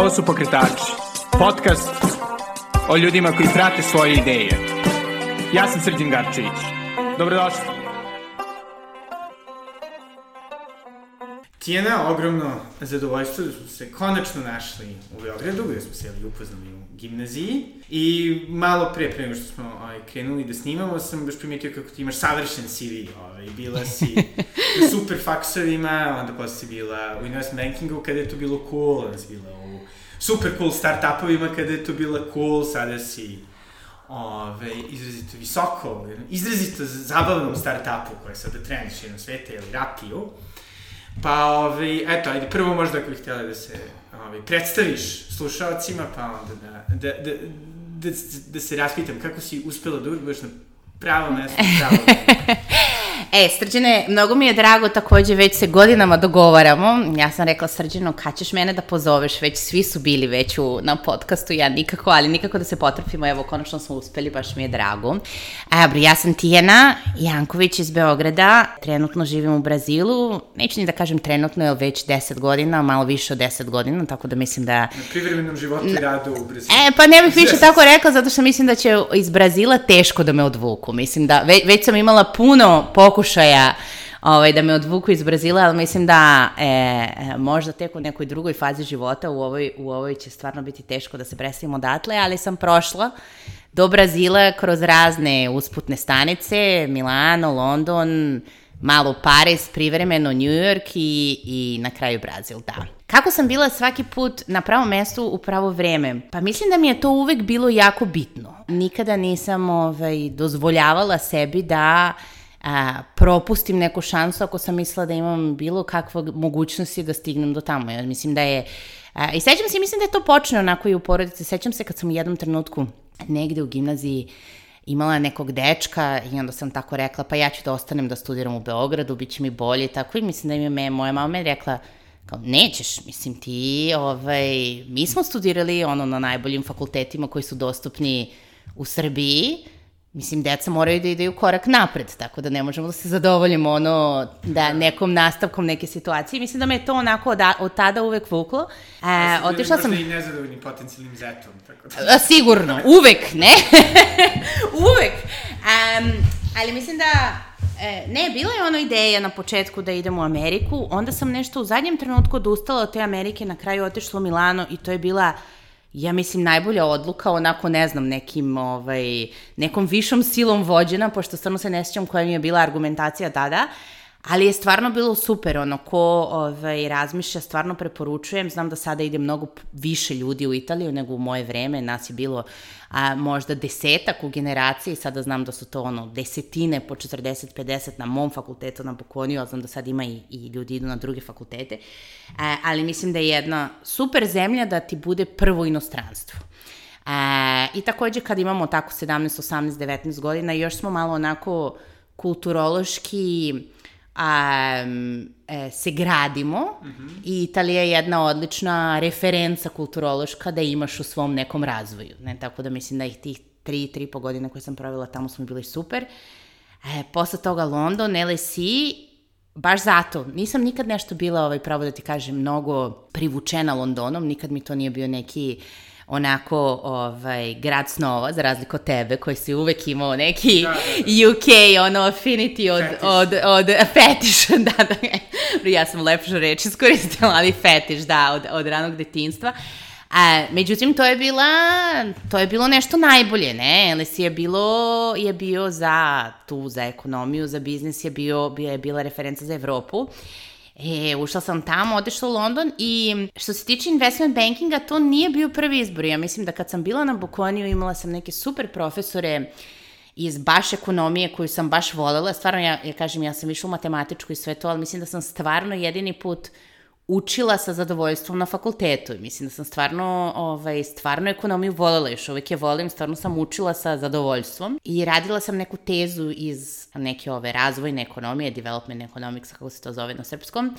Ovo su Pokretači, podcast o ljudima koji prate svoje ideje. Ja sam Srđan Garčević. Dobrodošli. Tijena, ogromno zadovoljstvo da smo se konačno našli u Beogradu, gde smo se jeli upoznali u gimnaziji. I malo pre, pre nego što smo ovaj, krenuli da snimamo, sam baš primetio kako ti imaš savršen CV. Ovaj, bila si u super faksovima, onda posle si bila u investment bankingu kada je to bilo cool, onda si bila super cool startupovima kada je to bila cool, sada si ove, izrazito visoko, izrazito zabavnom startupu koja sada trend širom sveta, ili Rapiju. Pa, ove, eto, ajde, prvo možda ako bih htjela da se ove, predstaviš slušalcima, pa onda da, da, da, da, da se raspitam kako si uspela da uvijek na pravo mesto, pravo E, Srđane, mnogo mi je drago, takođe već se godinama dogovaramo. Ja sam rekla Srđano, kad ćeš mene da pozoveš? Već svi su bili već u, na podcastu, ja nikako, ali nikako da se potrafimo. Evo, konačno smo uspeli, baš mi je drago. A, bro, ja sam Tijena Janković iz Beograda, trenutno živim u Brazilu. Neću ni da kažem trenutno, je već 10 godina, malo više od 10 godina, tako da mislim da... Na privremenom životu i radu u Brazilu. E, pa ne bih više tako rekla, zato što mislim da će iz Brazila teško da me odvuku. Mislim da već, već sam imala puno pokušaja ovaj, da me odvuku iz Brazila, ali mislim da e, možda tek u nekoj drugoj fazi života u ovoj, u ovoj će stvarno biti teško da se predstavimo odatle, ali sam prošla do Brazila kroz razne usputne stanice, Milano, London, malo Paris, privremeno New York i, i na kraju Brazil, da. Kako sam bila svaki put na pravom mestu u pravo vreme? Pa mislim da mi je to uvek bilo jako bitno. Nikada nisam ovaj, dozvoljavala sebi da a, propustim neku šansu ako sam mislila da imam bilo kakve mogućnosti da stignem do tamo. Ja mislim da je... A, I sećam se, mislim da je to počne onako i u porodici. Sećam se kad sam u jednom trenutku negde u gimnaziji imala nekog dečka i onda sam tako rekla, pa ja ću da ostanem da studiram u Beogradu, bit će mi bolje i tako. I mislim da mi me, moja mama me rekla, kao, nećeš, mislim ti, ovaj, mi smo studirali ono na najboljim fakultetima koji su dostupni u Srbiji, Mislim, deca moraju da ideju korak napred, tako da ne možemo da se zadovoljimo ono, da nekom nastavkom neke situacije. Mislim da me to onako od, od tada uvek vuklo. E, otišla sam... I nezadovoljni potencijalnim zetom, tako da... Sigurno, uvek, ne? uvek. Um, ali mislim da E, ne, bila je ono ideja na početku da idemo u Ameriku, onda sam nešto u zadnjem trenutku odustala od te Amerike, na kraju otišla u Milano i to je bila ja mislim, najbolja odluka, onako, ne znam, nekim, ovaj, nekom višom silom vođena, pošto stvarno se ne sjećam koja mi je bila argumentacija tada, ali je stvarno bilo super, ono, ko ovaj, razmišlja, stvarno preporučujem, znam da sada ide mnogo više ljudi u Italiju nego u moje vreme, nas je bilo a, možda desetak u generaciji, sada znam da su to ono desetine po 40-50 na mom fakultetu na Bokoniju, a znam da sad ima i, i ljudi idu na druge fakultete, a, ali mislim da je jedna super zemlja da ti bude prvo inostranstvo. A, I takođe kad imamo tako 17, 18, 19 godina, još smo malo onako kulturološki a, e, se gradimo mm -hmm. i Italija je jedna odlična referenca kulturološka da imaš u svom nekom razvoju. Ne? Tako da mislim da ih tih tri, tri po godine koje sam pravila tamo smo bili super. E, posle toga London, LSE, baš zato, nisam nikad nešto bila, ovaj, pravo da ti kažem, mnogo privučena Londonom, nikad mi to nije bio neki uh, onako ovaj, grad snova, za razliku od tebe, koji si uvek imao neki da, da, da. UK, ono, affinity od, fetiš. od, od, od fetiš, da, da, ja sam lepšu reč iskoristila, ali fetiš, da, od, od ranog detinstva. A, međutim, to je bila, to je bilo nešto najbolje, ne? LS je bilo, je bio za tu, za ekonomiju, za biznis je bio, bio je bila referenca za Evropu. E, ušla sam tamo, otišla u London i što se tiče investment bankinga, to nije bio prvi izbor. Ja mislim da kad sam bila na Bokoniju imala sam neke super profesore iz baš ekonomije koju sam baš volela. Stvarno, ja, ja kažem, ja sam išla u matematičku i sve to, ali mislim da sam stvarno jedini put uh, učila sa zadovoljstvom na fakultetu. Mislim da sam stvarno, ovaj, stvarno ekonomiju volela, još uvek je volim, stvarno sam učila sa zadovoljstvom i radila sam neku tezu iz neke ove razvojne ekonomije, development economics, kako se to zove na srpskom,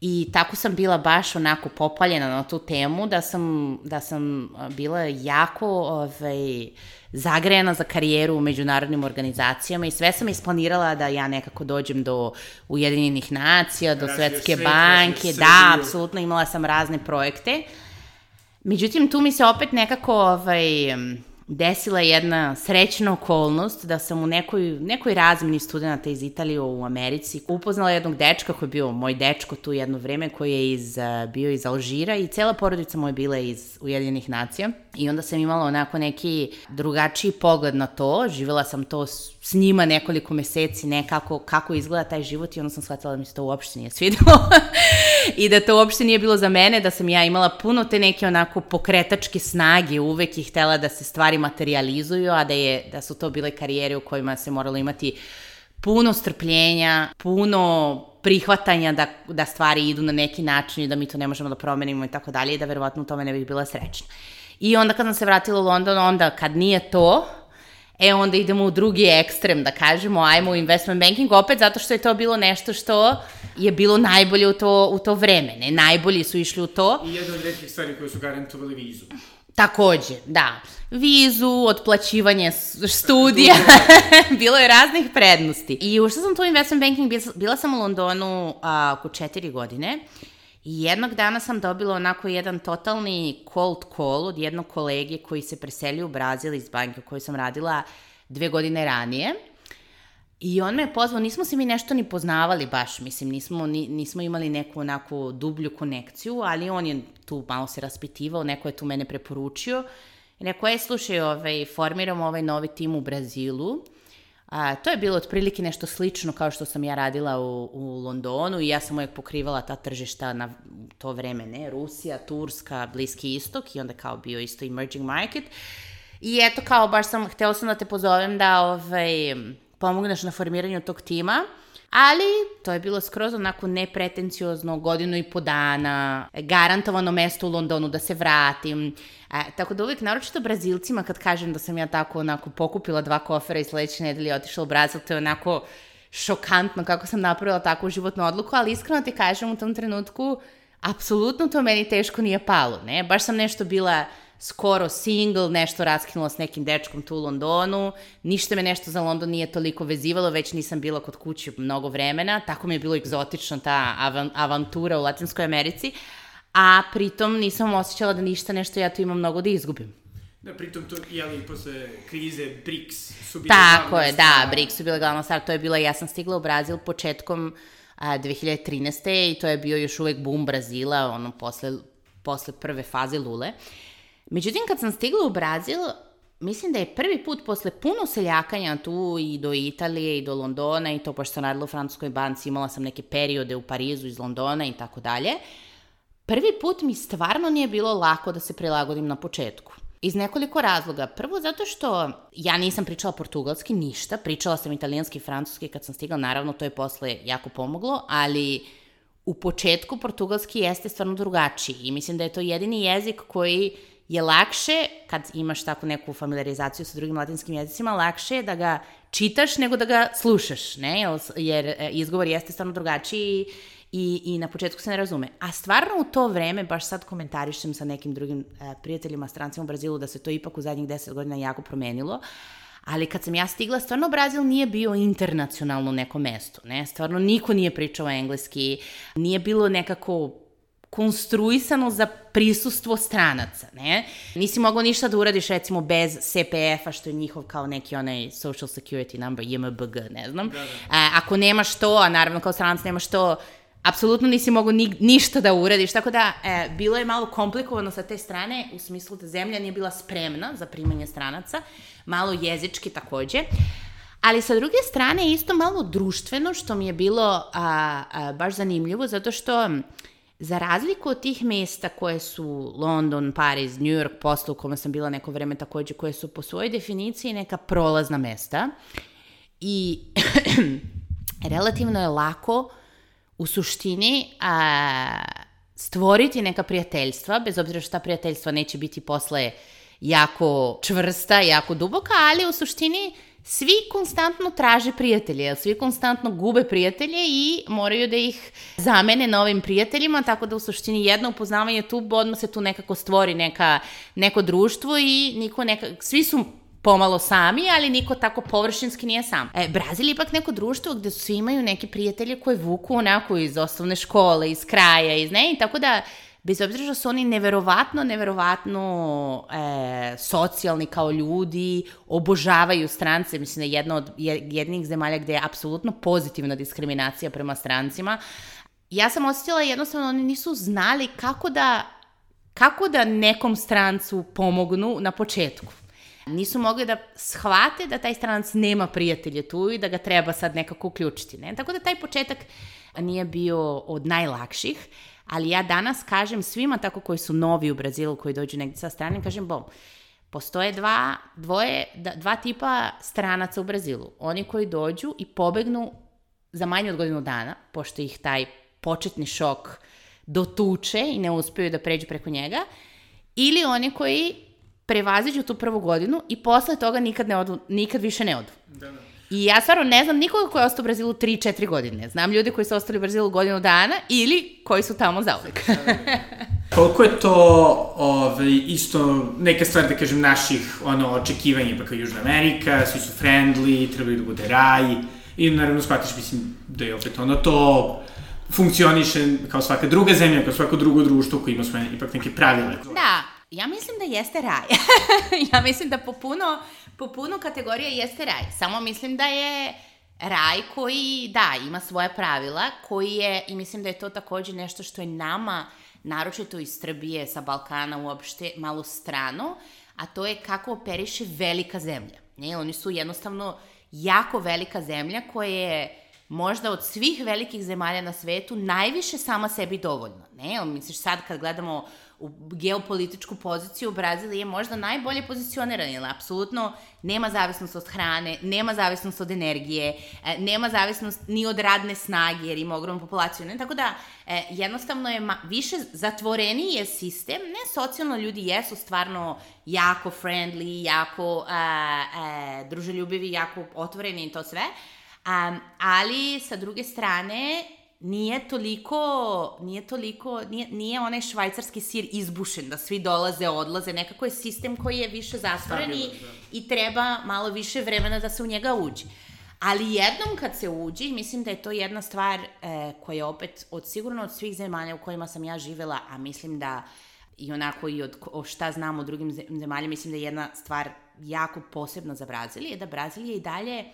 I tako sam bila baš onako popaljena na tu temu da sam, da sam bila jako ovaj, zagrejana za karijeru u međunarodnim organizacijama i sve sam isplanirala da ja nekako dođem do Ujedinjenih nacija, do Svetske banke, da, apsolutno imala sam razne projekte. Međutim, tu mi se opet nekako ovaj, desila jedna srećna okolnost da sam u nekoj, nekoj razmini studenta iz Italije u Americi upoznala jednog dečka koji je bio moj dečko tu jedno vreme koji je iz, eh, bio iz Alžira i cela porodica mu je bila iz Ujedinjenih nacija. I onda sam imala onako neki drugačiji pogled na to, živela sam to s njima nekoliko meseci, nekako kako izgleda taj život i onda sam shvatila da mi se to uopšte nije svidelo i da to uopšte nije bilo za mene, da sam ja imala puno te neke onako pokretačke snage uvek i htela da se stvari materializuju, a da, je, da su to bile karijere u kojima se moralo imati puno strpljenja, puno prihvatanja da, da stvari idu na neki način i da mi to ne možemo da promenimo i tako dalje i da verovatno u tome ne bih bila srećna. I onda kad sam se vratila u London, onda kad nije to, e onda idemo u drugi ekstrem, da kažemo, ajmo u investment banking, opet zato što je to bilo nešto što je bilo najbolje u to, u to vreme, ne, najbolji su išli u to. I jedna od redkih stvari koje su garantovali vizu. Takođe, da. Vizu, otplaćivanje studija, bilo je raznih prednosti. I ušla sam tu u investment banking, bila, bila sam u Londonu a, oko četiri godine i jednog dana sam dobila onako jedan totalni cold call od jednog kolege koji se preselio u Brazil iz banke u kojoj sam radila dve godine ranije. I on me je pozvao, nismo se mi nešto ni poznavali baš, mislim, nismo, ni, nismo imali neku onako dublju konekciju, ali on je tu malo se raspitivao, neko je tu mene preporučio. I neko je, slušaj, ovaj, formiramo ovaj novi tim u Brazilu. A, to je bilo otprilike nešto slično kao što sam ja radila u, u Londonu i ja sam uvijek pokrivala ta tržišta na to vreme, ne, Rusija, Turska, Bliski istok i onda kao bio isto emerging market. I eto kao, baš sam, htela sam da te pozovem da ovaj, pomogneš na formiranju tog tima, ali to je bilo skroz onako nepretenciozno, godinu i po dana, garantovano mesto u Londonu da se vratim. E, tako da uvijek, naročito Brazilcima, kad kažem da sam ja tako onako pokupila dva kofera i sledeće nedelje otišla u Brazil, to je onako šokantno kako sam napravila takvu životnu odluku, ali iskreno ti kažem u tom trenutku, apsolutno to meni teško nije palo, ne? Baš sam nešto bila skoro single, nešto raskinula s nekim dečkom tu u Londonu, ništa me nešto za London nije toliko vezivalo, već nisam bila kod kuće mnogo vremena, tako mi je bilo egzotično ta avan, avantura u Latinskoj Americi, a pritom nisam osjećala da ništa nešto ja tu imam mnogo da izgubim. Da, pritom to, jeli, posle krize BRICS su bile Tako glavna je, stvar. da, BRICS su bila glavna stvar, to je bila, ja sam stigla u Brazil početkom a, 2013. i to je bio još uvek boom Brazila, ono, posle, posle prve faze Lule. Međutim, kad sam stigla u Brazil, mislim da je prvi put posle puno seljakanja tu i do Italije i do Londona i to pošto sam radila u Francuskoj banci, imala sam neke periode u Parizu iz Londona i tako dalje, prvi put mi stvarno nije bilo lako da se prilagodim na početku. Iz nekoliko razloga. Prvo zato što ja nisam pričala portugalski ništa, pričala sam italijanski i francuski kad sam stigla, naravno to je posle jako pomoglo, ali u početku portugalski jeste stvarno drugačiji i mislim da je to jedini jezik koji je lakše, kad imaš takvu neku familiarizaciju sa drugim latinskim jezicima, lakše je da ga čitaš nego da ga slušaš, ne? Jer- e, izgovor jeste stvarno drugačiji i, i na početku se ne razume. A stvarno u to vreme, baš sad komentarišem sa nekim drugim e, prijateljima, strancima u Brazilu, da se to ipak u zadnjih deset godina jako promenilo, Ali kad sam ja stigla, stvarno Brazil nije bio internacionalno neko mesto, ne? Stvarno niko nije pričao engleski, nije bilo nekako konstruisano za prisustvo stranaca, ne? Nisi mogao ništa da uradiš recimo bez CPF-a, što je njihov kao neki onaj social security number, JMBG, ne znam. Da, da. A, ako nemaš to, a naravno kao stranac nemaš to, apsolutno nisi mogao ni, ništa da uradiš, tako da e, bilo je malo komplikovano sa te strane, u smislu da zemlja nije bila spremna za primanje stranaca, malo jezički takođe, ali sa druge strane isto malo društveno, što mi je bilo a, a, baš zanimljivo, zato što za razliku od tih mesta koje su London, Pariz, New York, posle u kome sam bila neko vreme takođe, koje su po svojoj definiciji neka prolazna mesta i relativno je lako u suštini a, stvoriti neka prijateljstva, bez obzira što ta prijateljstva neće biti posle jako čvrsta, jako duboka, ali u suštini svi konstantno traže prijatelje, svi konstantno gube prijatelje i moraju da ih zamene novim prijateljima, tako da u suštini jedno upoznavanje tu, odmah se tu nekako stvori neka, neko društvo i niko neka, svi su pomalo sami, ali niko tako površinski nije sam. E, Brazil je ipak neko društvo gde svi imaju neke prijatelje koje vuku onako iz osnovne škole, iz kraja, iz ne, i tako da bez obzira što su oni neverovatno, neverovatno e, socijalni kao ljudi, obožavaju strance, mislim da je jedna od jednih zemalja gde je apsolutno pozitivna diskriminacija prema strancima, ja sam osjetila jednostavno oni nisu znali kako da, kako da nekom strancu pomognu na početku. Nisu mogli da shvate da taj stranac nema prijatelje tu i da ga treba sad nekako uključiti. Ne? Tako da taj početak nije bio od najlakših, ali ja danas kažem svima tako koji su novi u Brazilu, koji dođu negdje sa strane, kažem, bom, postoje dva, dvoje, dva tipa stranaca u Brazilu. Oni koji dođu i pobegnu za manje od godinu dana, pošto ih taj početni šok dotuče i ne uspeju da pređu preko njega, ili oni koji prevaziđu tu prvu godinu i posle toga nikad, ne odu, nikad više ne odu. Da, da. I ja stvarno ne znam nikoga ko je ostao u Brazilu 3-4 godine. Znam ljudi koji su ostali u Brazilu godinu dana ili koji su tamo zauvek. Koliko je to ove, ovaj, isto neka stvar, da kažem, naših ono, očekivanja, pa kao Južna Amerika, svi su friendly, trebali da bude raj, i naravno shvatiš, mislim, da je opet ono to funkcioniše kao svaka druga zemlja, kao svako drugo društvo koje ima svoje ipak neke pravile. Da, ja mislim da jeste raj. ja mislim da po puno, po puno kategorija jeste raj. Samo mislim da je raj koji, da, ima svoje pravila, koji je, i mislim da je to takođe nešto što je nama, naročito iz Srbije, sa Balkana uopšte, malo strano, a to je kako operiše velika zemlja. Ne, oni su jednostavno jako velika zemlja koja je možda od svih velikih zemalja na svetu najviše sama sebi dovoljna. Ne, misliš sad kad gledamo u geopolitičku poziciju, Brazil je možda najbolje pozicioniran, jer apsolutno nema zavisnost od hrane, nema zavisnost od energije, e, nema zavisnost ni od radne snage, jer ima ogromnu populaciju. Ne? Tako da, e, jednostavno je više zatvoreniji je sistem, ne socijalno ljudi jesu stvarno jako friendly, jako a, a, druželjubivi, jako otvoreni i to sve, Um, ali sa druge strane nije toliko, nije toliko, nije, nije onaj švajcarski sir izbušen, da svi dolaze, odlaze, nekako je sistem koji je više zatvoren i, da. i treba malo više vremena da se u njega uđe. Ali jednom kad se uđe, mislim da je to jedna stvar e, koja opet, od sigurno od svih zemalja u kojima sam ja živela, a mislim da i onako i od o šta znam o drugim zemaljama, mislim da je jedna stvar jako posebna za Brazil, je da Brazil je i dalje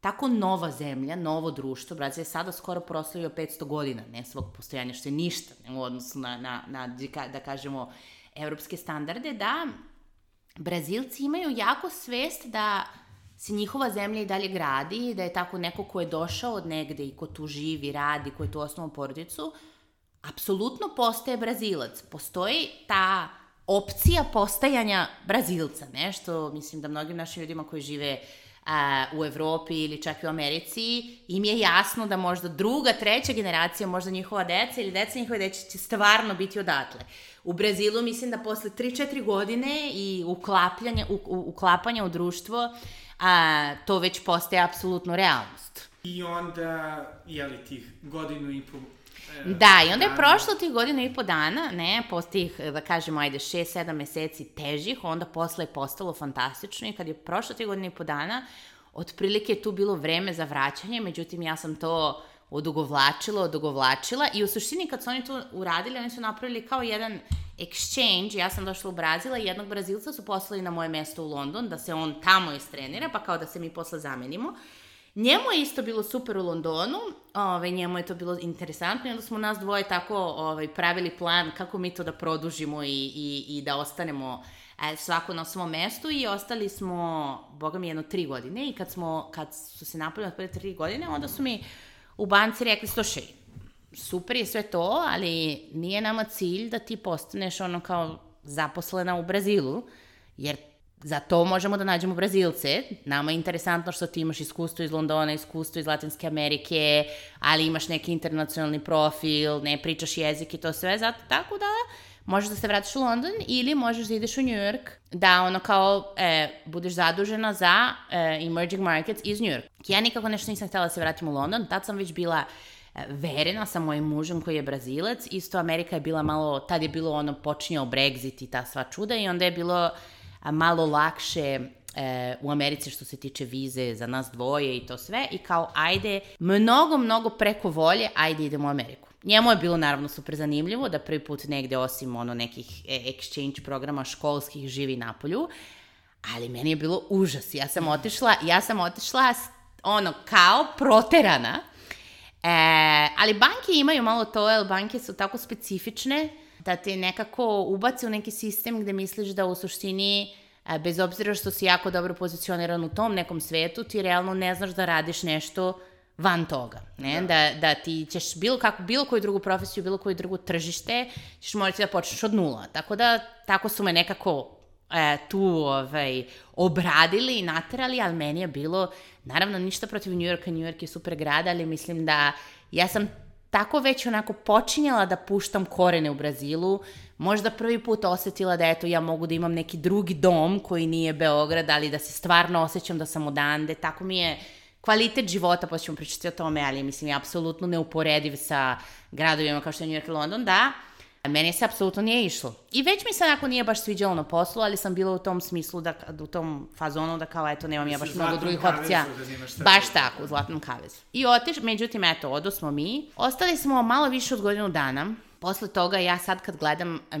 tako nova zemlja, novo društvo, Brazil je sada skoro proslavio 500 godina, ne svog postojanja, što je ništa u odnosu na, na, na da kažemo, evropske standarde, da Brazilci imaju jako svest da se njihova zemlja i dalje gradi, da je tako neko ko je došao od negde i ko tu živi, radi, ko je tu osnovu porodicu, apsolutno postaje Brazilac. Postoji ta opcija postajanja Brazilca, nešto, mislim da mnogim našim ljudima koji žive uh, u Evropi ili čak i u Americi, im je jasno da možda druga, treća generacija, možda njihova deca ili deca njihove deće će stvarno biti odatle. U Brazilu mislim da posle 3-4 godine i uklapljanja, u, u, uklapanja u društvo, a, to već postaje apsolutno realnost. I onda, jeli, tih godinu i po Da, i onda je prošlo tih godina i po dana, ne, posle tih, da kažemo, ajde, 6-7 meseci težih, onda posle je postalo fantastično i kad je prošlo tih godina i po dana, otprilike je tu bilo vreme za vraćanje, međutim ja sam to odugovlačila, odugovlačila i u suštini kad su oni to uradili, oni su napravili kao jedan exchange, ja sam došla u Brazila i jednog Brazilca su poslali na moje mesto u London, da se on tamo istrenira, pa kao da se mi posle zamenimo. Njemu je isto bilo super u Londonu, ovaj, njemu je to bilo interesantno i onda smo nas dvoje tako ovaj, pravili plan kako mi to da produžimo i, i, i da ostanemo e, svako na svom mestu i ostali smo, boga mi, jedno tri godine i kad, smo, kad su se napravili od tri godine, onda su mi u banci rekli, slušaj, super je sve to, ali nije nama cilj da ti postaneš ono kao zaposlena u Brazilu, jer Za to možemo da nađemo Brazilce. Nama je interesantno što ti imaš iskustvo iz Londona, iskustvo iz Latinske Amerike, ali imaš neki internacionalni profil, ne pričaš jezik i to sve, zato tako da možeš da se vratiš u London ili možeš da ideš u New York, da ono kao e, budeš zadužena za e, emerging markets iz New York. Ja nikako nešto nisam htela da se vratim u London, tad sam već bila e, verena sa mojim mužem koji je Brazilac, isto Amerika je bila malo, tad je bilo ono počinjao Brexit i ta sva čuda i onda je bilo malo lakše e, u Americi što se tiče vize za nas dvoje i to sve i kao ajde, mnogo, mnogo preko volje, ajde idemo u Ameriku. Njemu je bilo naravno super zanimljivo da prvi put negde osim ono nekih e, exchange programa školskih živi na polju, ali meni je bilo užas. Ja sam otišla, ja sam otišla ono kao proterana, e, ali banke imaju malo to, jer banke su tako specifične da te nekako ubaci u neki sistem gde misliš da u suštini e, bez obzira što si jako dobro pozicioniran u tom nekom svetu, ti realno ne znaš da radiš nešto van toga, ne? Da. da, da ti ćeš bilo, kako, bilo koju drugu profesiju, bilo koju drugu tržište, ćeš morati da počneš od nula. Tako da, tako su me nekako e, tu ovaj, obradili i naterali, ali meni je bilo, naravno, ništa protiv New Yorka, New York je super grad, ali mislim da ja sam tako već onako počinjala da puštam korene u Brazilu, možda prvi put osetila da eto ja mogu da imam neki drugi dom koji nije Beograd, ali da se stvarno osjećam da sam odande, tako mi je kvalitet života, pa ćemo pričati o tome, ali mislim je apsolutno neuporediv sa gradovima kao što je New York i London, da, meni se apsolutno nije išlo. I već mi se onako nije baš sviđalo na poslu, ali sam bila u tom smislu, da, u tom fazonu da kao, eto, nemam ja baš mnogo drugih opcija. Da baš tako, u Zlatnom kavezu. I otiš, međutim, eto, odo smo mi. Ostali smo malo više od godinu dana. Posle toga, ja sad kad gledam uh,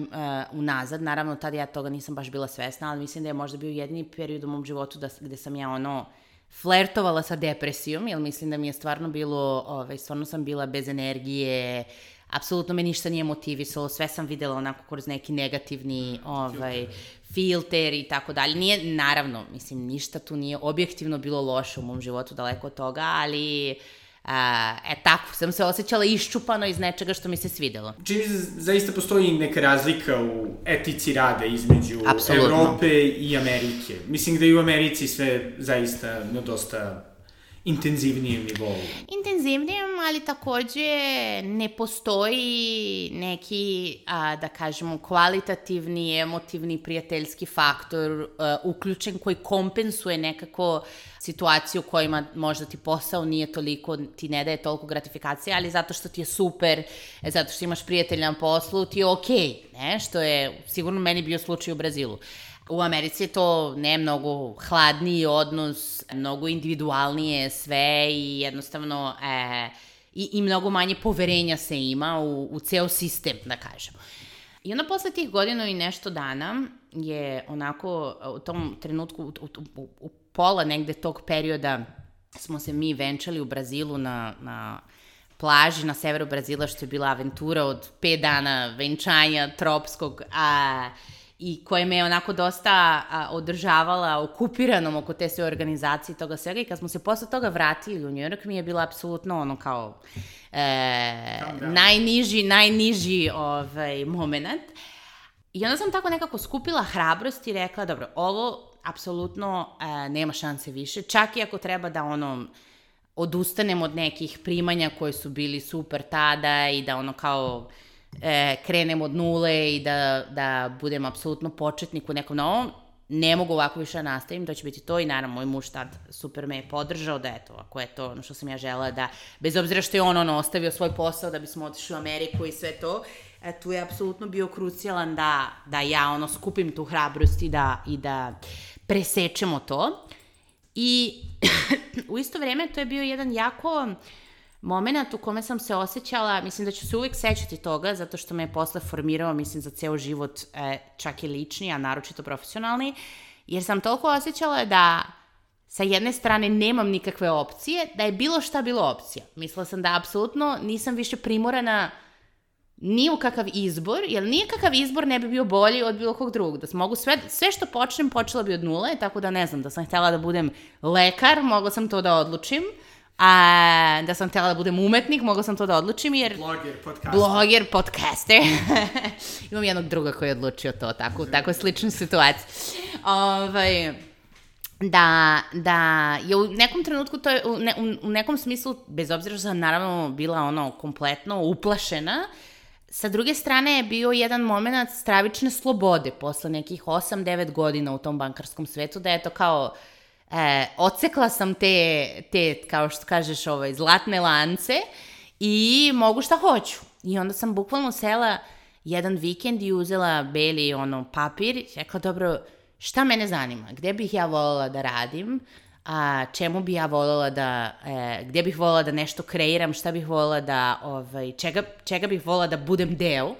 unazad, naravno tad ja toga nisam baš bila svesna, ali mislim da je možda bio jedini period u mom životu da, gde sam ja ono flertovala sa depresijom, jer mislim da mi je stvarno bilo, ovaj, stvarno sam bila bez energije, apsolutno me ništa nije motivisalo, sve sam videla onako kroz neki negativni ovaj, filter i tako dalje. Nije, naravno, mislim, ništa tu nije objektivno bilo loše u mom životu, daleko od toga, ali A, e tako, sam se osjećala iščupano iz nečega što mi se svidelo. Čini se, zaista postoji neka razlika u etici rada između Absolutno. Evrope i Amerike. Mislim da i u Americi sve zaista na dosta intenzivnijem nivou. Intenzivnijem, ali takođe ne postoji neki, a, da kažemo, kvalitativni, emotivni, prijateljski faktor a, uključen koji kompensuje nekako situaciju u kojima možda ti posao nije toliko, ti ne daje toliko gratifikacije, ali zato što ti je super, e, zato što imaš prijatelja na poslu, ti je okej, okay, ne? Što je sigurno meni bio slučaj u Brazilu. U Americi je to ne mnogo hladniji odnos, mnogo individualnije sve i jednostavno e, i, i mnogo manje poverenja se ima u, u ceo sistem, da kažem. I onda posle tih godina i nešto dana je onako u tom trenutku, u, u, u pola negde tog perioda smo se mi venčali u Brazilu na, na plaži na severu Brazila, što je bila aventura od 5 dana venčanja tropskog, a i koja me je onako dosta a, održavala okupiranom oko te sve organizacije i toga svega. I kad smo se posle toga vratili u New York mi je bila apsolutno ono kao e, najniži, najniži ovaj, moment. I onda sam tako nekako skupila hrabrost i rekla, dobro, ovo apsolutno e, nema šanse više, čak i ako treba da ono odustanem od nekih primanja koje su bili super tada i da ono kao e, krenem od nule i da, da budem apsolutno početnik u nekom novom, ne mogu ovako više da nastavim, to će biti to i naravno moj muž tad super me je podržao da eto, ako je to ono što sam ja žela da, bez obzira što je on ono ostavio svoj posao da bismo otišli u Ameriku i sve to, e, tu je apsolutno bio krucijalan da, da ja ono skupim tu hrabrost i da, i da presečemo to. I u isto vreme to je bio jedan jako moment u kome sam se osjećala, mislim da ću se uvek sećati toga, zato što me je posle formirao, mislim, za ceo život, e, čak i lični, a naročito profesionalni, jer sam toliko osjećala da sa jedne strane nemam nikakve opcije, da je bilo šta bilo opcija. Mislila sam da apsolutno nisam više primorana ni u kakav izbor, jer nikakav izbor ne bi bio bolji od bilo kog drugog. Da mogu sve, sve što počnem, počela bi od nule, tako da ne znam, da sam htjela da budem lekar, mogla sam to da odlučim. A da sam htjela da budem umetnik, mogla sam to da odlučim jer... Bloger, podcaster. Bloger, podcaster. Imam jednog druga koji je odlučio to, tako, u tako sličnoj situaciji. Ovaj, da, da je u nekom trenutku to je, u, ne, u, u nekom smislu, bez obzira što sam naravno bila ono kompletno uplašena, sa druge strane je bio jedan moment stravične slobode posle nekih 8-9 godina u tom bankarskom svetu, da je to kao e, ocekla sam te, te, kao što kažeš, ovaj, zlatne lance i mogu šta hoću. I onda sam bukvalno sela jedan vikend i uzela beli ono papir i rekla, dobro, šta mene zanima, gde bih ja voljela da radim, a, čemu bi ja voljela da, e, gde bih voljela da nešto kreiram, šta bih voljela da, ovaj, čega, čega bih voljela da budem deo.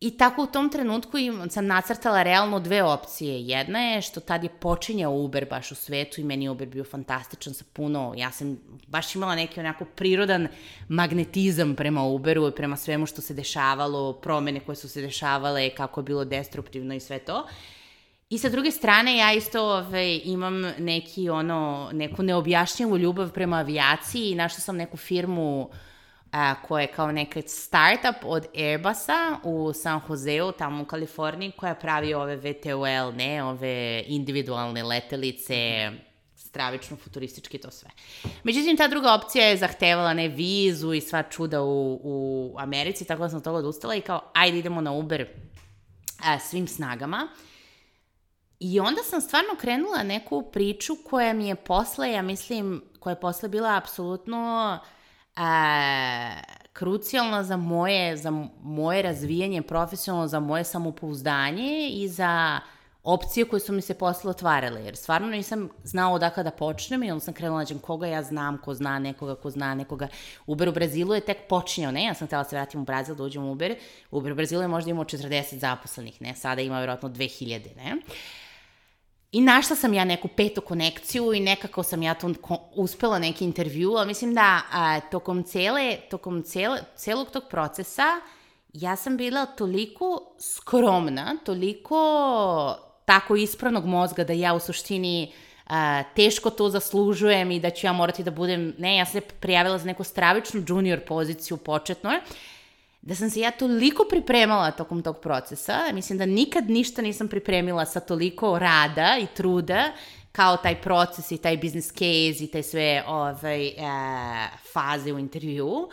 I tako u tom trenutku sam nacrtala realno dve opcije. Jedna je što tad je počinjao Uber baš u svetu i meni je Uber bio fantastičan sa puno, ja sam baš imala neki onako prirodan magnetizam prema Uberu i prema svemu što se dešavalo, promene koje su se dešavale, kako je bilo destruktivno i sve to. I sa druge strane, ja isto ove, imam neki, ono, neku neobjašnjivu ljubav prema avijaciji i našla sam neku firmu a, koja je kao neka startup od Airbusa u San Joseu, tamo u Kaliforniji, koja pravi ove VTOL, ne, ove individualne letelice, stravično futuristički to sve. Međutim, ta druga opcija je zahtevala ne vizu i sva čuda u, u Americi, tako da sam toga odustala i kao, ajde idemo na Uber a, svim snagama. I onda sam stvarno krenula neku priču koja mi je posle, ja mislim, koja je posle bila apsolutno krucijalna za moje, za moje razvijanje profesionalno, za moje samopouzdanje i za opcije koje su mi se posle otvarale, jer stvarno nisam znao odakle da počnem i onda sam krenula da nađem koga ja znam, ko zna nekoga, ko zna nekoga. Uber u Brazilu je tek počinjao, ne, ja sam htela da se vratim u Brazil, da uđem u Uber. Uber u Brazilu je možda imao 40 zaposlenih, ne, sada ima vjerojatno 2000, ne. Uh, I našla sam ja neku petu konekciju i nekako sam ja tu uspela neki intervju, ali mislim da a, tokom, cele, tokom cele, celog tog procesa ja sam bila toliko skromna, toliko tako ispravnog mozga da ja u suštini a, teško to zaslužujem i da ću ja morati da budem, ne, ja sam se prijavila za neku stravičnu junior poziciju početno, da sam se ja toliko pripremala tokom tog procesa, mislim da nikad ništa nisam pripremila sa toliko rada i truda kao taj proces i taj business case i taj sve ovaj, e, faze u intervju,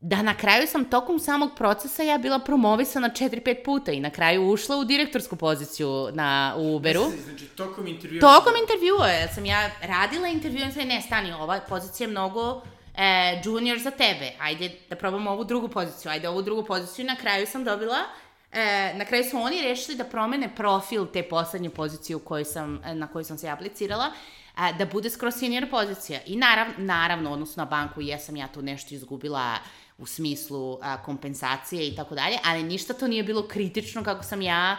da na kraju sam tokom samog procesa ja bila promovisana 4-5 puta i na kraju ušla u direktorsku poziciju na Uberu. Znači, tokom intervjua? Tokom intervjua, ja sam ja radila intervju i sam ne, stani, ova pozicija je mnogo e, junior za tebe, ajde da probamo ovu drugu poziciju, ajde ovu drugu poziciju, na kraju sam dobila E, na kraju su oni rešili da promene profil te poslednje pozicije u kojoj sam, e, na koju sam se aplicirala, a, da bude skroz senior pozicija. I narav, naravno, odnosno na banku, jesam ja tu nešto izgubila u smislu a, kompensacije i tako dalje, ali ništa to nije bilo kritično kako sam ja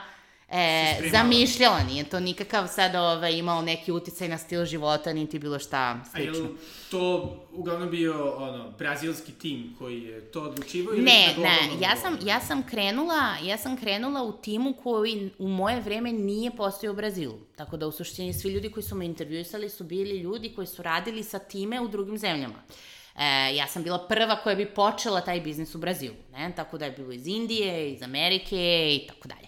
e, zamišljala, nije to nikakav sad ovaj, imao neki uticaj na stil života, niti bilo šta slično. A je to uglavnom bio ono, brazilski tim koji je to odlučivao ili ne, ne, ja sam, ja sam krenula, ja sam krenula u timu koji u moje vreme nije postojao u Brazilu. Tako da u suštini svi ljudi koji su me intervjuisali su bili ljudi koji su radili sa time u drugim zemljama. E, ja sam bila prva koja bi počela taj biznis u Brazilu, ne? Tako da je bilo iz Indije, iz Amerike i tako dalje.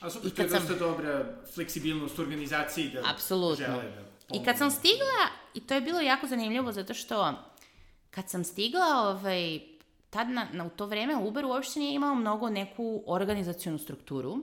A super, to je dosta sam... dobra fleksibilnost u organizaciji da Apsolutno. žele da pomogu. I kad sam stigla, i to je bilo jako zanimljivo zato što kad sam stigla, ovaj, tad na, na, u to vreme Uber uopšte nije imao mnogo neku organizacionu strukturu,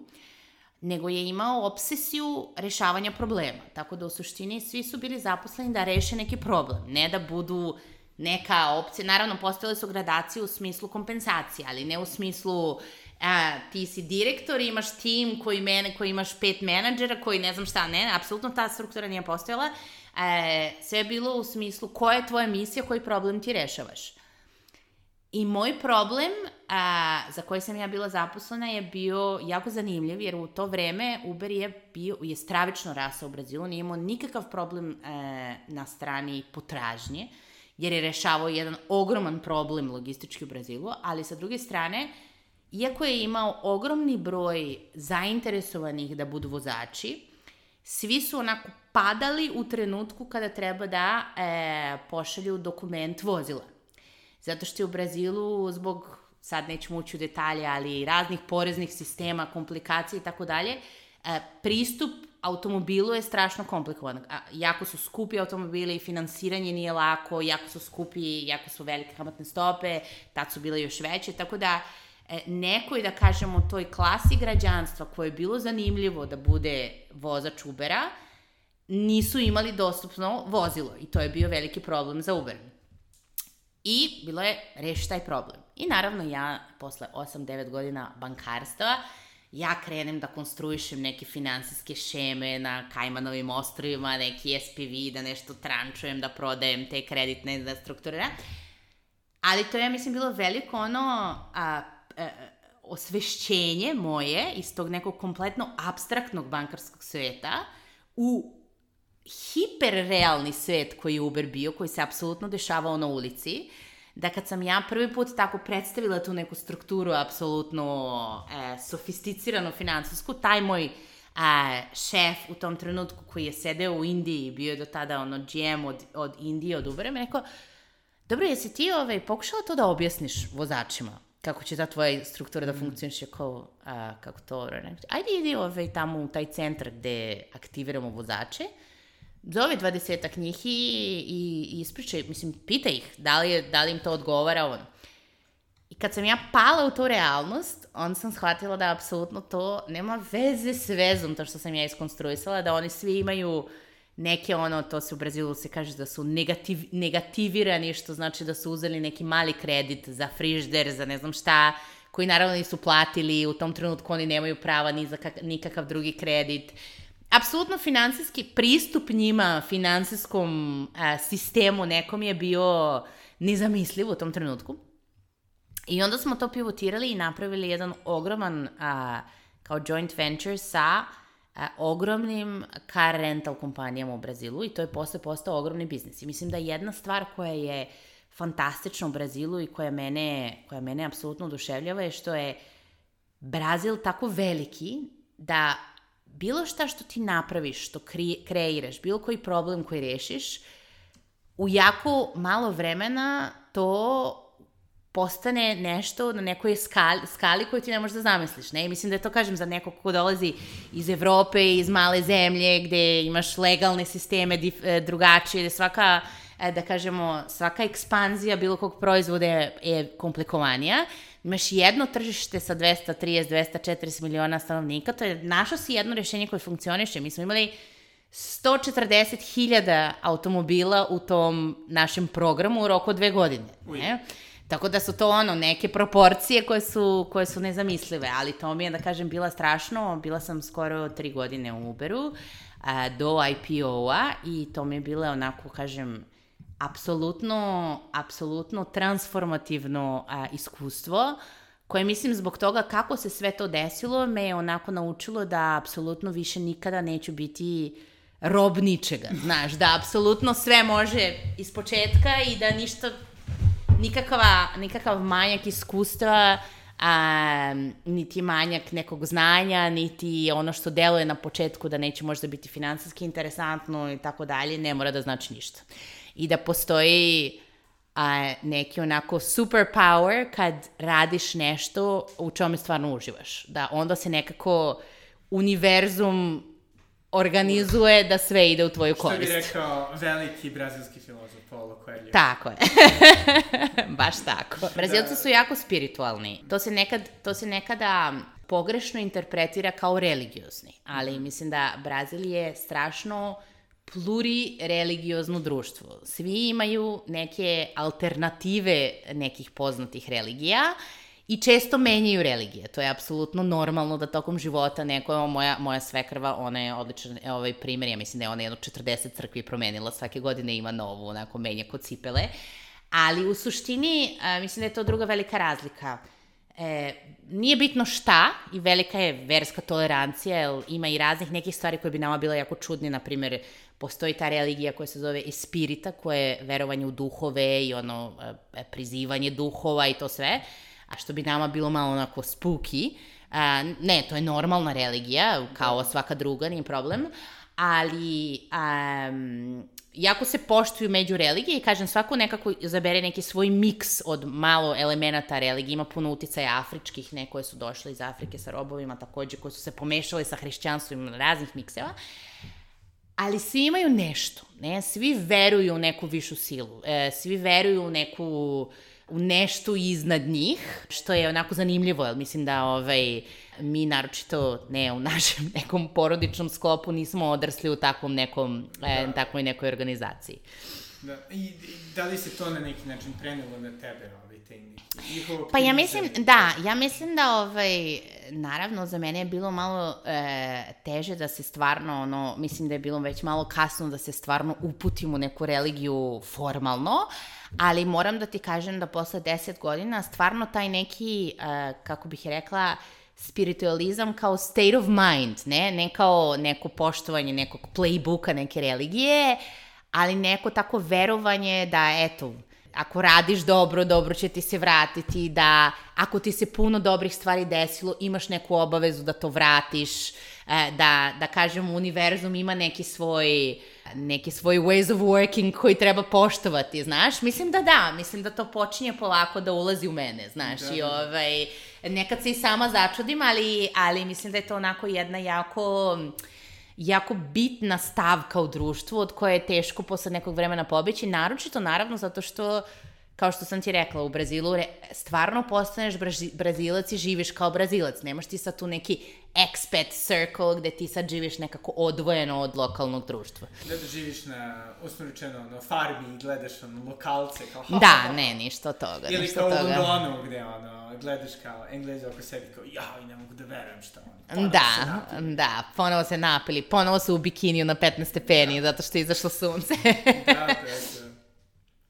nego je imao obsesiju rešavanja problema. Tako da u suštini svi su bili zaposleni da reše neki problem, ne da budu neka opcija. Naravno, postojale su gradacije u smislu kompensacije, ali ne u smislu a, ti si direktor, imaš tim koji, mene, koji imaš pet menadžera, koji ne znam šta, ne, apsolutno ta struktura nije postojala. E, sve je bilo u smislu koja je tvoja misija, koji problem ti rešavaš. I moj problem a, za koji sam ja bila zaposlena je bio jako zanimljiv, jer u to vreme Uber je, bio, je stravično rasao u Brazilu, nije imao nikakav problem e, na strani potražnje, jer je rešavao jedan ogroman problem logistički u Brazilu, ali sa druge strane, iako je imao ogromni broj zainteresovanih da budu vozači, svi su onako padali u trenutku kada treba da e, pošalju dokument vozila. Zato što je u Brazilu zbog, sad nećemo ući u detalje, ali raznih poreznih sistema, komplikacije i tako dalje, e, pristup automobilu je strašno komplikovan. Jako su skupi automobili, finansiranje nije lako, jako su skupi, jako su velike kamatne stope, tad su bile još veće, tako da nekoj, da kažemo, toj klasi građanstva koje je bilo zanimljivo da bude vozač Ubera, nisu imali dostupno vozilo i to je bio veliki problem za Uber. I bilo je reši taj problem. I naravno ja, posle 8-9 godina bankarstva, ja krenem da konstruišem neke finansijske šeme na Kajmanovim ostrovima, neki SPV, da nešto trančujem, da prodajem te kreditne, strukturiram. Ali to je, ja mislim, bilo veliko ono a, osvešćenje moje iz tog nekog kompletno abstraktnog bankarskog sveta u hiperrealni svet koji je Uber bio, koji se apsolutno dešavao na ulici, da kad sam ja prvi put tako predstavila tu neku strukturu apsolutno e, sofisticiranu finansijsku, taj moj a, šef u tom trenutku koji je sedeo u Indiji, bio je do tada ono GM od, od Indije, od Ubera, me rekao, dobro, jesi ti ovaj, pokušala to da objasniš vozačima? Kako će ta tvoja struktura da mm. funkcioniše kao, a, kako to, ajde idi ovaj, tamo u taj centar gde aktiviramo vozače, zove dvadesetak njih i, i, i ispričaj, mislim, pita ih da li, je, da li im to odgovara on. I kad sam ja pala u tu realnost, onda sam shvatila da apsolutno to nema veze s vezom, to što sam ja iskonstruisala, da oni svi imaju neke ono, to se u Brazilu se kaže da su negativ, negativirani, što znači da su uzeli neki mali kredit za frižder, za ne znam šta, koji naravno nisu platili, u tom trenutku oni nemaju prava ni za kak, nikakav drugi kredit. Apsolutno finansijski pristup njima, finansijskom a, sistemu nekom je bio nezamisliv u tom trenutku. I onda smo to pivotirali i napravili jedan ogroman a, kao joint venture sa a, ogromnim car rental kompanijama u Brazilu i to je posle postao ogromni biznis. I mislim da jedna stvar koja je fantastična u Brazilu i koja mene, koja mene apsolutno oduševljava je što je Brazil tako veliki da bilo šta što ti napraviš, što kreiraš, bilo koji problem koji rešiš, u jako malo vremena to postane nešto na nekoj skali, skali koju ti ne možeš da zamisliš. Ne? I mislim da je to, kažem, za nekog ko dolazi iz Evrope, iz male zemlje, gde imaš legalne sisteme dif, e, drugačije, gde svaka, e, da kažemo, svaka ekspanzija bilo kog proizvoda je, komplikovanija imaš jedno tržište sa 230, 240 miliona stanovnika, to je, našao si jedno rešenje koje funkcioniše. Mi smo imali 140.000 automobila u tom našem programu u roku dve godine. Ne? Tako da su to ono neke proporcije koje su, koje su nezamislive, ali to mi je da kažem bila strašno, bila sam skoro tri godine u Uberu a, do IPO-a i to mi je bilo onako kažem apsolutno, apsolutno transformativno a, iskustvo koje mislim zbog toga kako se sve to desilo me je onako naučilo da apsolutno više nikada neću biti rob ničega, znaš, da apsolutno sve može iz početka i da ništa, nikakva, nikakav manjak iskustva, a, niti manjak nekog znanja, niti ono što deluje na početku da neće možda biti finansijski interesantno i tako dalje, ne mora da znači ništa i da postoji a, neki onako superpower kad radiš nešto u čome stvarno uživaš. Da onda se nekako univerzum organizuje da sve ide u tvoju korist. Što bi rekao veliki brazilski filozof Paulo Coelho. Tako je. Baš tako. Da. Brazilci su jako spiritualni. To se, nekad, to se nekada pogrešno interpretira kao religiozni, ali mislim da Brazil je strašno plurireligiozno društvo. Svi imaju neke alternative nekih poznatih religija i često menjaju religije. To je apsolutno normalno da tokom života neko, moja, moja svekrva, ona je odličan ovaj primjer, ja mislim da je ona jedno 40 crkvi promenila, svake godine ima novu, onako menja kod cipele, ali u suštini a, mislim da je to druga velika razlika. E, nije bitno šta i velika je verska tolerancija, jer ima i raznih nekih stvari koje bi nama bila jako čudne, na primjer, postoji ta religija koja se zove espirita, koja je verovanje u duhove i ono, e, prizivanje duhova i to sve, a što bi nama bilo malo onako spooky. A, ne, to je normalna religija, kao svaka druga, nije problem, ali um, jako se poštuju među religije i kažem, svako nekako zabere neki svoj miks od malo elemenata religije, ima puno uticaja afričkih, ne koje su došle iz Afrike sa robovima takođe, koje su se pomešale sa hrišćanstvom, raznih mikseva ali svi imaju nešto, ne? Svi veruju u neku višu silu, e, svi veruju u neku u nešto iznad njih, što je onako zanimljivo, jer mislim da ovaj, mi naročito ne u našem nekom porodičnom sklopu nismo odrasli u takvom nekom, e, da. takvoj nekoj organizaciji. Da. I, I da li se to na neki način prenelo na tebe, ovaj, te njihovo Pa ja mislim, da, ja mislim da, ovaj, naravno, za mene je bilo malo e, teže da se stvarno, ono, mislim da je bilo već malo kasno da se stvarno uputim u neku religiju formalno, ali moram da ti kažem da posle deset godina stvarno taj neki, e, kako bih rekla, spiritualizam kao state of mind, ne, ne kao neko poštovanje nekog playbooka neke religije, ali neko tako verovanje da, eto, ako radiš dobro, dobro će ti se vratiti, da ako ti se puno dobrih stvari desilo, imaš neku obavezu da to vratiš, e, da, da kažem, univerzum ima neki svoj neki svoj ways of working koji treba poštovati, znaš? Mislim da da, mislim da to počinje polako da ulazi u mene, znaš, da, i da. ovaj, nekad se i sama začudim, ali, ali mislim da je to onako jedna jako jako bitna stavka u društvu od koje je teško posle nekog vremena pobeći, naročito naravno zato što kao što sam ti rekla, u Brazilu re, stvarno postaneš brazilac i živiš kao brazilac. Nemaš ti sad tu neki expat circle gde ti sad živiš nekako odvojeno od lokalnog društva. Da da živiš na, usmeričeno, na farmi i gledaš ono, lokalce kao... Ha, da, ha, ne, ništa od toga. Ili kao u Londonu gde ono, gledaš kao engleze oko sebi kao, ja, i ne mogu da verujem šta oni. Da, da, ponovo se napili, ponovo su u bikiniju na 15 stepeni, da. zato što je izašlo sunce. da, da,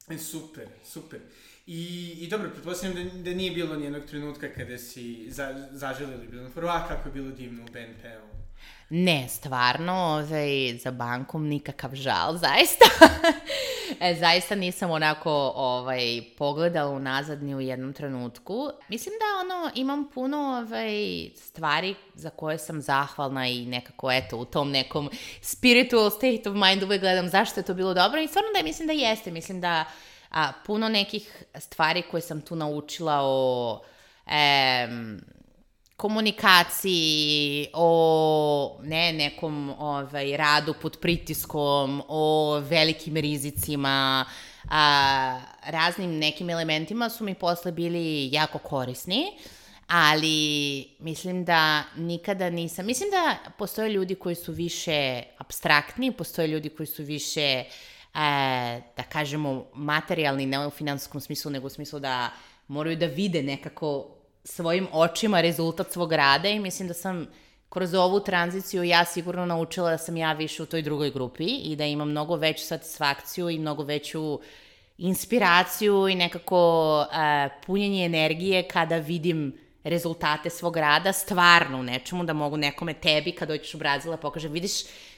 da. Super, super. I, i dobro, pretpostavljam da, da nije bilo nijednog trenutka kada si za, zaželili bilo prva, kako je bilo divno u BNP-u. Ne, stvarno, ovaj, za bankom nikakav žal, zaista. e, zaista nisam onako ovaj, pogledala unazad ni u jednom trenutku. Mislim da ono, imam puno ovaj, stvari za koje sam zahvalna i nekako, eto, u tom nekom spiritual state of mind uvek gledam zašto je to bilo dobro i stvarno da mislim da jeste. Mislim da a, puno nekih stvari koje sam tu naučila o em, komunikaciji, o ne, nekom ovaj, radu pod pritiskom, o velikim rizicima, a, raznim nekim elementima su mi posle bili jako korisni, ali mislim da nikada nisam, mislim da postoje ljudi koji su više abstraktni, postoje ljudi koji su više e, da kažemo, materijalni, ne u finansijskom smislu, nego u smislu da moraju da vide nekako svojim očima rezultat svog rada i mislim da sam kroz ovu tranziciju ja sigurno naučila da sam ja više u toj drugoj grupi i da imam mnogo veću satisfakciju i mnogo veću inspiraciju i nekako uh, punjenje energije kada vidim rezultate svog rada stvarno u nečemu, da mogu nekome tebi kad dođeš u Brazila pokažem, vidiš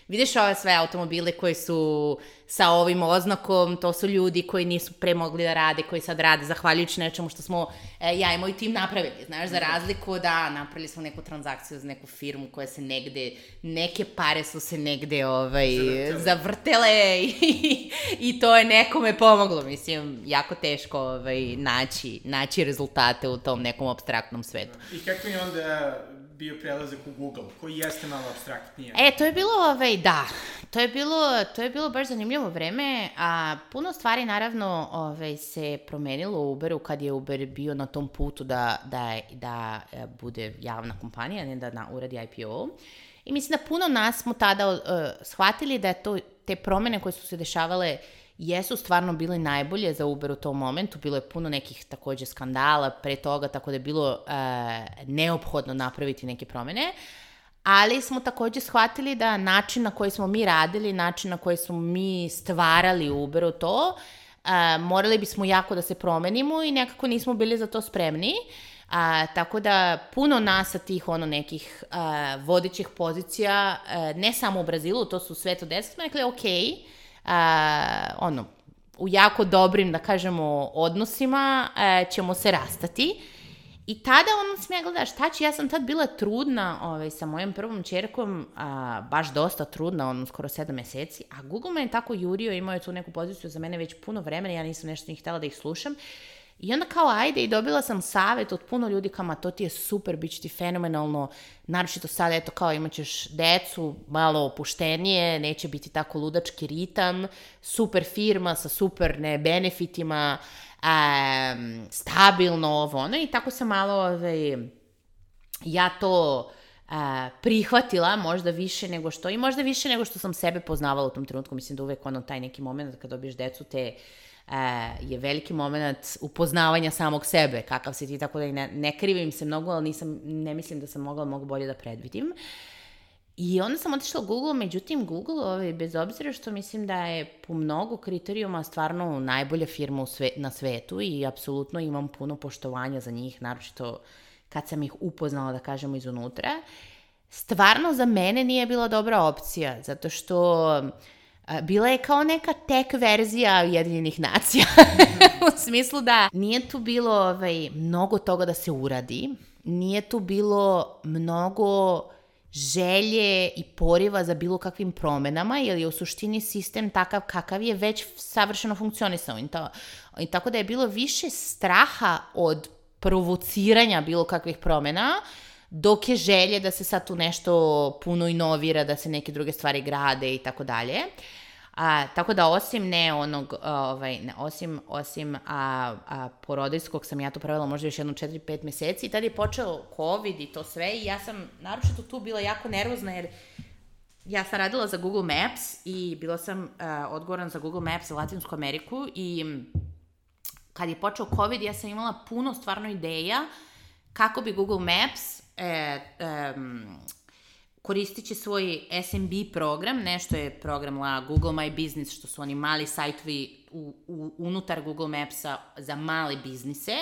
vidiš ove sve automobile koji su sa ovim oznakom, to su ljudi koji nisu pre mogli da rade, koji sad rade zahvaljujući nečemu što smo e, ja i moj tim napravili, znaš, za razliku da napravili smo neku transakciju za neku firmu koja se negde, neke pare su se negde ovaj, zavrtele, zavrtele i, i to je nekome pomoglo, mislim, jako teško ovaj, naći, naći rezultate u tom nekom abstraktnom svetu. I kako je onda bio prelazak u Google, koji jeste malo abstraktnije. E, to je bilo, ovaj, da, to je bilo, to je bilo baš zanimljivo vreme, a puno stvari naravno ovaj, se promenilo u Uberu kad je Uber bio na tom putu da, da, da e, bude javna kompanija, ne da na, uradi IPO. I mislim da puno nas smo tada uh, shvatili da je to, te promene koje su se dešavale uh, jesu stvarno bile najbolje za Uber u tom momentu, bilo je puno nekih takođe skandala pre toga, tako da je bilo uh, neophodno napraviti neke promene, ali smo takođe shvatili da način na koji smo mi radili, način na koji smo mi stvarali Uberu to, uh, morali bismo jako da se promenimo i nekako nismo bili za to spremni. A, tako da puno nas sa tih ono nekih a, vodećih pozicija, a, ne samo u Brazilu, to su sve to deset, smo rekli, ok, a, ono, u jako dobrim, da kažemo, odnosima a, ćemo se rastati. I tada ono sam ja gledala šta će, ja sam tad bila trudna ovaj, sa mojom prvom čerkom, a, baš dosta trudna, ono skoro sedam meseci, a Google me je tako jurio, imao je tu neku poziciju za mene već puno vremena, ja nisam nešto ni htela da ih slušam. I onda kao ajde i dobila sam savet od puno ljudi kao ma to ti je super, bit ti fenomenalno, naročito sad eto kao imaćeš decu, malo opuštenije, neće biti tako ludački ritam, super firma sa super ne benefitima, um, stabilno ovo ono i tako sam malo ovaj, ja to uh, prihvatila možda više nego što i možda više nego što sam sebe poznavala u tom trenutku, mislim da uvek ono taj neki moment kad dobiješ decu te je veliki moment upoznavanja samog sebe, kakav si ti, tako da i ne, ne krivim se mnogo, ali nisam, ne mislim da sam mogla mnogo bolje da predvidim. I onda sam otišla u Google, međutim Google, ovaj, bez obzira što mislim da je po mnogo kriterijuma stvarno najbolja firma u sve, na svetu i apsolutno imam puno poštovanja za njih, naročito kad sam ih upoznala, da kažemo, izunutra, stvarno za mene nije bila dobra opcija, zato što bila je kao neka tek verzija Ujedinjenih nacija. u smislu da nije tu bilo ovaj, mnogo toga da se uradi, nije tu bilo mnogo želje i poriva za bilo kakvim promenama, jer je u suštini sistem takav kakav je već savršeno funkcionisao. I, to, I tako da je bilo više straha od provociranja bilo kakvih promena, dok je želje da se sad tu nešto puno inovira, da se neke druge stvari grade i tako dalje. A, tako da osim ne onog, ovaj, ne, osim, osim a, a, porodijskog sam ja to pravila možda još jedno 4-5 meseci i tada je počeo COVID i to sve i ja sam naročito tu bila jako nervozna jer ja sam radila za Google Maps i bila sam uh, odgovoran za Google Maps za Latinsku Ameriku i kad je počeo COVID ja sam imala puno stvarno ideja kako bi Google Maps e, um, koristit će svoj SMB program, nešto je program la Google My Business, što su oni mali sajtovi u, u, unutar Google Mapsa za male biznise,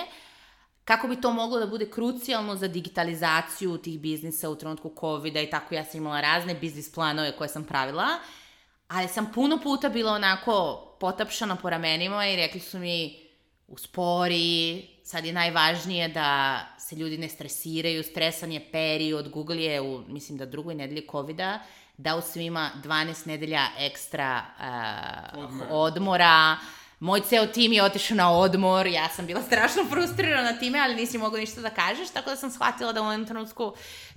kako bi to moglo da bude krucijalno za digitalizaciju tih biznisa u trenutku COVID-a i tako ja sam imala razne biznis planove koje sam pravila, ali sam puno puta bila onako potapšana po ramenima i rekli su mi uspori, sad je najvažnije da se ljudi ne stresiraju, stresan je period, Google je u, mislim da drugoj nedelji COVID-a, dao svima 12 nedelja ekstra uh, odmora. odmora. Moj ceo tim je otišao na odmor, ja sam bila strašno frustrirana time, ali nisi mogla ništa da kažeš, tako da sam shvatila da u ovom trenutku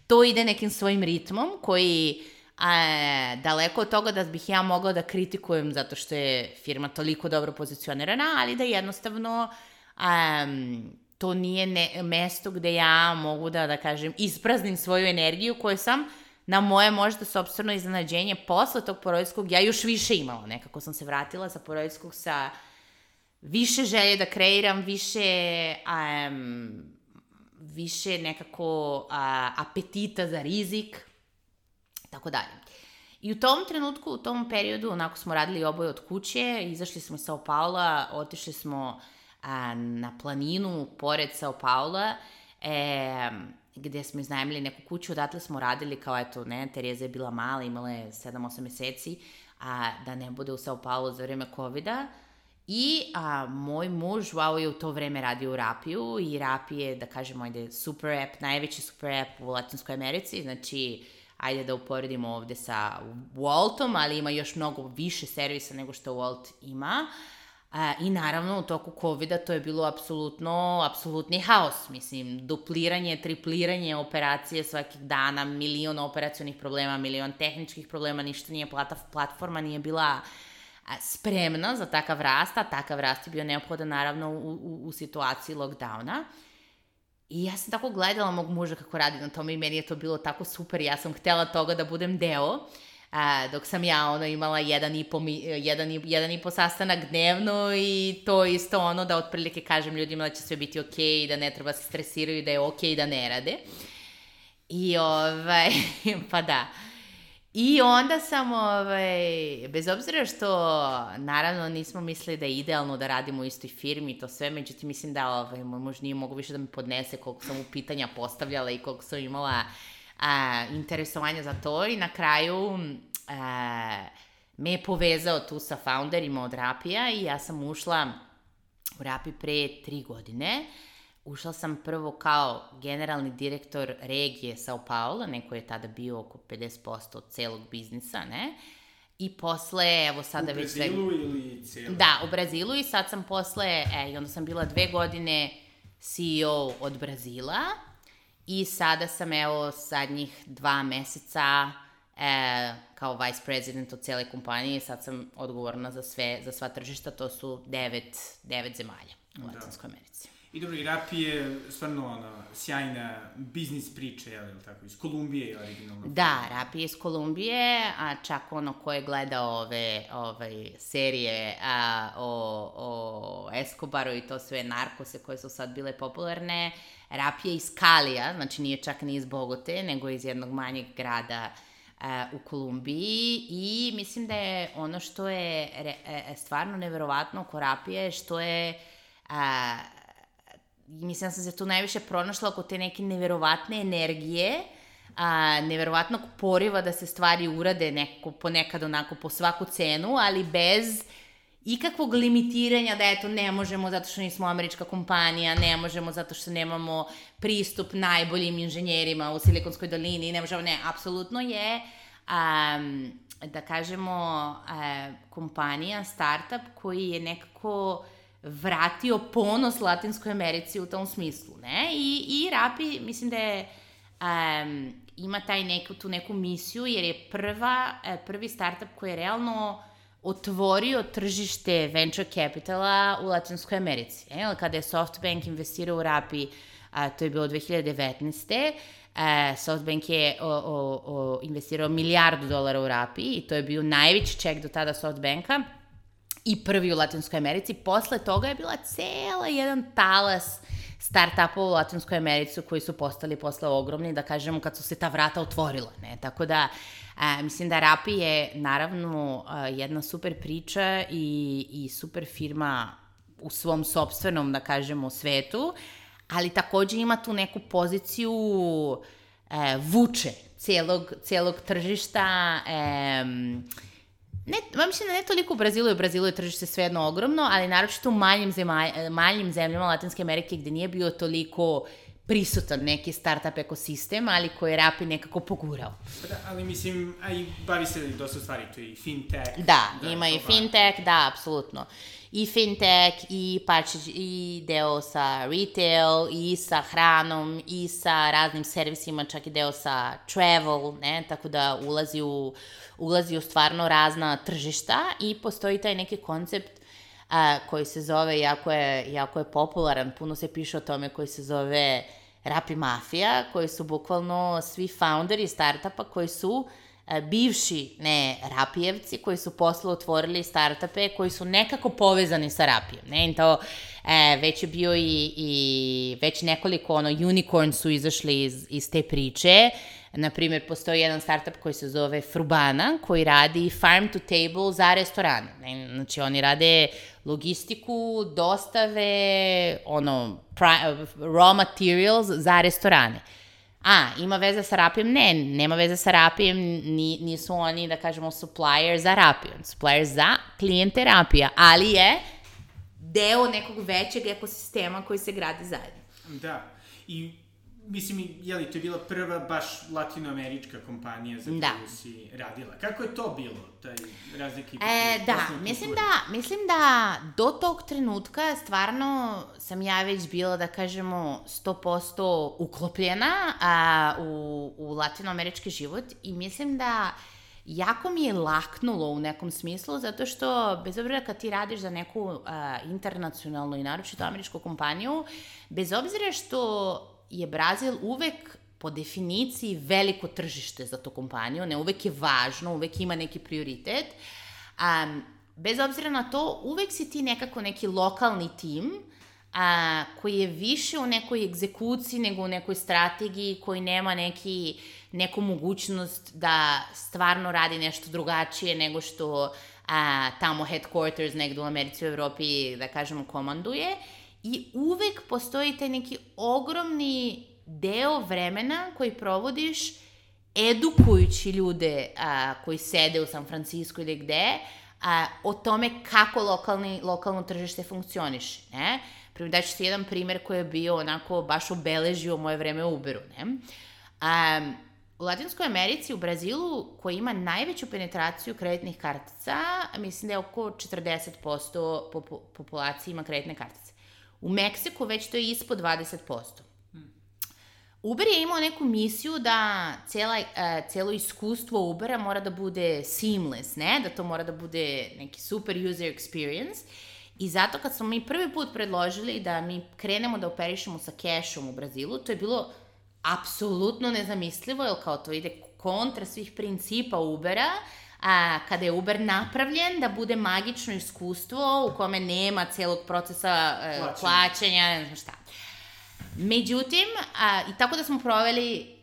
to ide nekim svojim ritmom koji a, daleko od toga da bih ja mogla da kritikujem zato što je firma toliko dobro pozicionirana, ali da jednostavno um, to nije ne, mesto gde ja mogu da, da kažem, ispraznim svoju energiju koju sam na moje možda sobstveno iznenađenje posle tog porodiljskog ja još više imala. Nekako sam se vratila sa porodiljskog sa više želje da kreiram, više um, više nekako uh, apetita za rizik, tako dalje. I u tom trenutku, u tom periodu, onako smo radili oboje od kuće, izašli smo iz Sao Paula, otišli smo a, na planinu pored Sao Paula, e, gde smo iznajemili neku kuću, odatle smo radili kao eto, ne, Tereza je bila mala, imala je 7-8 meseci, a da ne bude u Sao Paulo za vreme COVID-a. I a, moj muž, wow, je u to vreme radio u Rapiju i Rapi je, da kažemo, ajde, super app, najveći super app u Latinskoj Americi, znači, ajde da uporedimo ovde sa Waltom, ali ima još mnogo više servisa nego što Walt ima. A, I naravno u toku COVID-a to je bilo apsolutno, apsolutni haos. Mislim, dupliranje, tripliranje operacije svakih dana, milion operacionih problema, milion tehničkih problema, ništa nije, plata, platforma nije bila spremna za takav rast, a takav rast je bio neophodan naravno u, u, u situaciji lockdowna. I ja sam tako gledala mog muža kako radi na tome i meni je to bilo tako super. Ja sam htela toga da budem deo. A, dok sam ja ono imala jedan i, po, jedan, i, jedan i po sastanak dnevno i to isto ono da otprilike kažem ljudima da će sve biti i da ne treba se stresiraju da je okay da ne rade. I ovaj, pa da. I onda sam, ovaj, bez obzira što naravno nismo mislili da je idealno da radimo u istoj firmi i to sve, međutim mislim da ovaj, moj muž nije mogu više da mi podnese koliko sam mu pitanja postavljala i koliko sam imala a, interesovanja za to i na kraju a, me je povezao tu sa founderima od Rapija i ja sam ušla u Rapi pre tri godine. Ušla sam prvo kao generalni direktor regije Sao Paulo, neko je tada bio oko 50% od celog biznisa, ne? I posle, evo sada već... U Brazilu sve... ili cijelo? Da, u Brazilu i sad sam posle, e, i onda sam bila dve godine CEO od Brazila i sada sam, evo, zadnjih dva meseca e, kao vice president od cele kompanije sad sam odgovorna za sve, za sva tržišta, to su devet, devet zemalja u. Latinskoj Americi. I dobro, i rap je stvarno ono, sjajna biznis priča, jel, jel tako, iz Kolumbije je originalno. Da, rap je iz Kolumbije, a čak ono ko je gledao ove ovaj, serije a, o, o Escobaru i to sve narkose koje su sad bile popularne, rap je iz Kalija, znači nije čak ni iz Bogote, nego iz jednog manjeg grada uh, u Kolumbiji i mislim da je ono što je re, e, stvarno neverovatno oko rapije, što je uh, mislim da sam se tu najviše pronašla oko te neke neverovatne energije, a, neverovatnog poriva da se stvari urade neko, ponekad onako po svaku cenu, ali bez ikakvog limitiranja da eto ne možemo zato što nismo američka kompanija, ne možemo zato što nemamo pristup najboljim inženjerima u Silikonskoj dolini, ne možemo, ne, apsolutno je um, da kažemo kompanija, startup koji je nekako vratio ponos Latinskoj Americi u tom smislu, ne? I, i Rapi, mislim da je um, ima taj neku, tu neku misiju, jer je prva, e, prvi startup koji je realno otvorio tržište venture capitala u Latinskoj Americi. E, kada je SoftBank investirao u Rapi, a, to je bilo 2019. E, SoftBank je o, o, o, investirao milijardu dolara u Rapi i to je bio najveći ček do tada SoftBanka i prvi u Latinskoj Americi. Posle toga je bila cela jedan talas start-upova u Latinskoj Americi koji su postali posle ogromni, da kažemo, kad su se ta vrata otvorila, ne? Tako da, a, mislim da Rapi je, naravno, a, jedna super priča i, i super firma u svom sobstvenom, da kažemo, svetu, ali takođe ima tu neku poziciju e, vuče celog, celog tržišta, e, Ne, mislim da ne toliko u Brazilu, u Brazilu je tržište svejedno ogromno, ali naročito u manjim, zemalj, manjim zemljama Latinske Amerike gde nije bio toliko prisutan neki startup ekosistem, ali koji je Rapi nekako pogurao. Da, ali mislim, a i bavi se dosta stvari, to je i fintech. Da, da ima i fintech, da, apsolutno. I fintech, i, pač, i deo sa retail, i sa hranom, i sa raznim servisima, čak i deo sa travel, ne, tako da ulazi u, ulazi u stvarno razna tržišta i postoji taj neki koncept a, koji se zove, jako je, jako je popularan, puno se piše o tome, koji se zove Rapi Mafija, koji su bukvalno svi founderi startupa koji su a, bivši, ne, rapijevci, koji su posle otvorili startupe koji su nekako povezani sa rapijom, ne, i to e, već je bio i, i već nekoliko, ono, unicorn su izašli iz, iz te priče, Na primjer, postoji jedan startup koji se zove Frubana, koji radi farm to table za restorane. Znači, oni rade logistiku, dostave, ono, raw materials za restorane. A, ima veze sa rapijem? Ne, nema veze sa rapijem, ni, nisu oni, da kažemo, supplier za rapiju. Supplier za klijente rapija, ali je deo nekog većeg ekosistema koji se gradi zajedno. Da, i mislim, je li to je bila prva baš latinoamerička kompanija za da. koju si radila? Kako je to bilo, taj razlike? E, da, mislim da, mislim da do tog trenutka stvarno sam ja već bila, da kažemo, 100% uklopljena a, u, u latinoamerički život i mislim da jako mi je laknulo u nekom smislu, zato što, bez obzira kad ti radiš za neku uh, internacionalnu i naročito američku kompaniju, bez obzira što je Brazil uvek po definiciji veliko tržište za tu kompaniju, ne uvek je važno, uvek ima neki prioritet. Um, bez obzira na to, uvek si ti nekako neki lokalni tim a, koji je više u nekoj egzekuciji nego u nekoj strategiji, koji nema neki, neku mogućnost da stvarno radi nešto drugačije nego što a, tamo headquarters negde u Americi u Evropi, da kažemo, komanduje. I uvek postoji taj neki ogromni deo vremena koji provodiš edukujući ljude a, koji sede u San Francisco ili gde, a, o tome kako lokalni, lokalno tržište funkcioniše, ne? Primjer, daću ti jedan primer koji je bio onako baš obeležio moje vreme u Uberu, ne? A, u Latinskoj Americi, u Brazilu, koji ima najveću penetraciju kreditnih kartica, mislim da je oko 40% populacije ima kreditne kartice. U Meksiku već to je ispod 20%. Uber je imao neku misiju da cela, uh, celo iskustvo Ubera mora da bude seamless, ne? Da to mora da bude neki super user experience. I zato kad smo mi prvi put predložili da mi krenemo da operišemo sa kešom u Brazilu, to je bilo apsolutno nezamislivo, jer kao to ide kontra svih principa Ubera, a, kada je Uber napravljen da bude magično iskustvo u kome nema celog procesa e, Plaćanja. ne znam šta. Međutim, a, i tako da smo proveli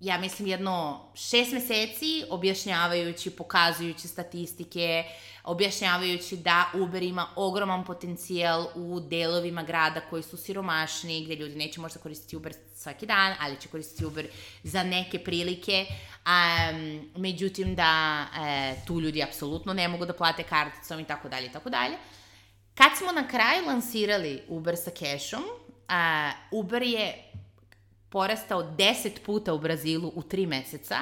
ja mislim jedno šest meseci objašnjavajući, pokazujući statistike, objašnjavajući da Uber ima ogroman potencijal u delovima grada koji su siromašni, gde ljudi neće možda koristiti Uber svaki dan, ali će koristiti Uber za neke prilike. Um, međutim, da e, tu ljudi apsolutno ne mogu da plate karticom i tako dalje i tako dalje. Kad smo na kraju lansirali Uber sa cashom, a, Uber je porastao 10 puta u Brazilu u 3 meseca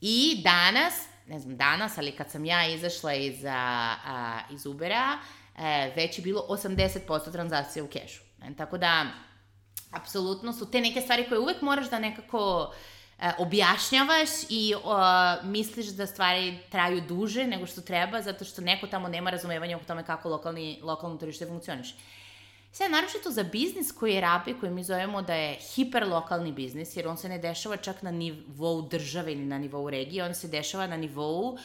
i danas, ne znam danas, ali kad sam ja izašla iz, a, iz Ubera, e, već je bilo 80% transakcija u kešu. E, tako da, apsolutno su te neke stvari koje uvek moraš da nekako e, objašnjavaš i o, misliš da stvari traju duže nego što treba, zato što neko tamo nema razumevanja o tome kako lokalni, lokalno tržište funkcioniše. Sve, naročito za biznis koji je rapi, koji mi zovemo da je hiperlokalni biznis, jer on se ne dešava čak na nivou države ili na nivou regije, on se dešava na nivou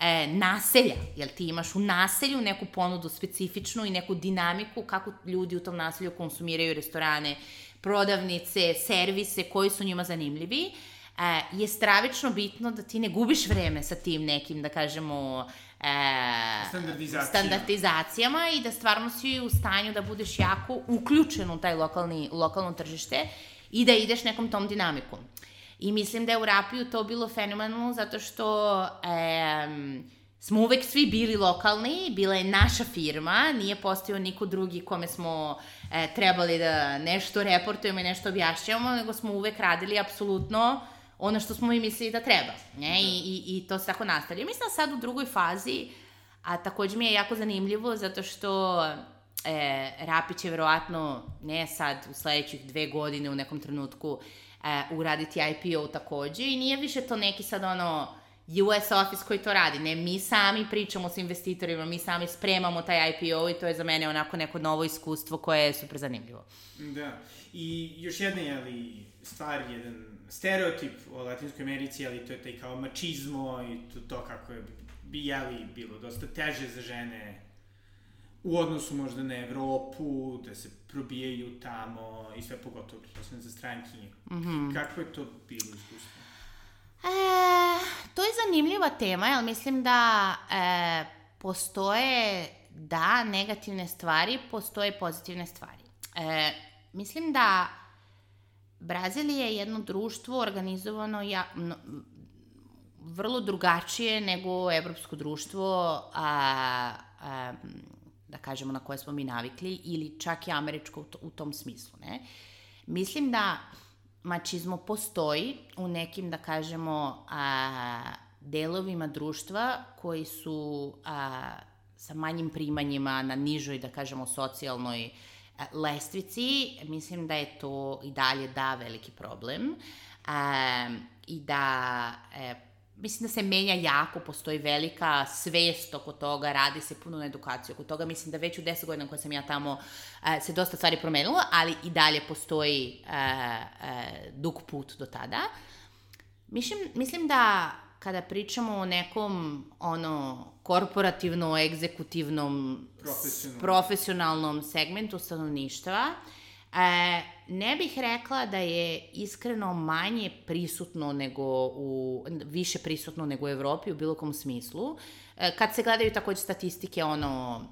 e, naselja, jer ti imaš u naselju neku ponudu specifičnu i neku dinamiku kako ljudi u tom naselju konsumiraju restorane, prodavnice, servise koji su njima zanimljivi, e, je stravično bitno da ti ne gubiš vreme sa tim nekim, da kažemo, e, Standardizacijama. standardizacijama i da stvarno si u stanju da budeš jako uključen u taj lokalni, lokalno tržište i da ideš nekom tom dinamikom. I mislim da je u Rapiju to bilo fenomenalno zato što e, smo uvek svi bili lokalni, bila je naša firma, nije postojao niko drugi kome smo e, trebali da nešto reportujemo i nešto objašnjavamo, nego smo uvek radili apsolutno ono što smo mi mislili da treba. Ne? I, i, I to se tako nastavlja. Mislim da sad u drugoj fazi, a takođe mi je jako zanimljivo zato što e, Rapi će verovatno, ne sad u sledećih dve godine u nekom trenutku, e, uraditi IPO takođe i nije više to neki sad ono US office koji to radi. Ne, mi sami pričamo sa investitorima, mi sami spremamo taj IPO i to je za mene onako neko novo iskustvo koje je super zanimljivo. Da. I još jedna, jeli, stvar, jedan stereotip o Latinskoj Americi, ali to je taj kao mačizmo i to, to kako je bi, jeli, bilo dosta teže za žene u odnosu možda na Evropu, da se probijaju tamo i sve pogotovo pretpostavljam za strankinje. Mm -hmm. Kako je to bilo iskustvo? E, to je zanimljiva tema, jer mislim da e, postoje, da, negativne stvari, postoje pozitivne stvari. E, mislim da Brazil je jedno društvo organizovano ja, no, vrlo drugačije nego evropsko društvo, a, a, da kažemo na koje smo mi navikli, ili čak i američko u tom smislu. Ne? Mislim da mačizmo postoji u nekim, da kažemo, a, delovima društva koji su a, sa manjim primanjima na nižoj, da kažemo, socijalnoj lestvici. Mislim da je to i dalje da veliki problem. A, I da e, mislim da se menja jako, postoji velika svest oko toga, radi se puno na edukaciju oko toga. Mislim da već u 10 godina koje sam ja tamo uh, se dosta stvari promenilo, ali i dalje postoji uh, uh, dug put do tada. Mislim, mislim da kada pričamo o nekom ono korporativno egzekutivnom Profesionalnom. profesionalnom segmentu stanovništva E, ne bih rekla da je iskreno manje prisutno nego u, više prisutno nego u Evropi u bilo kom smislu. E, kad se gledaju takođe statistike, ono,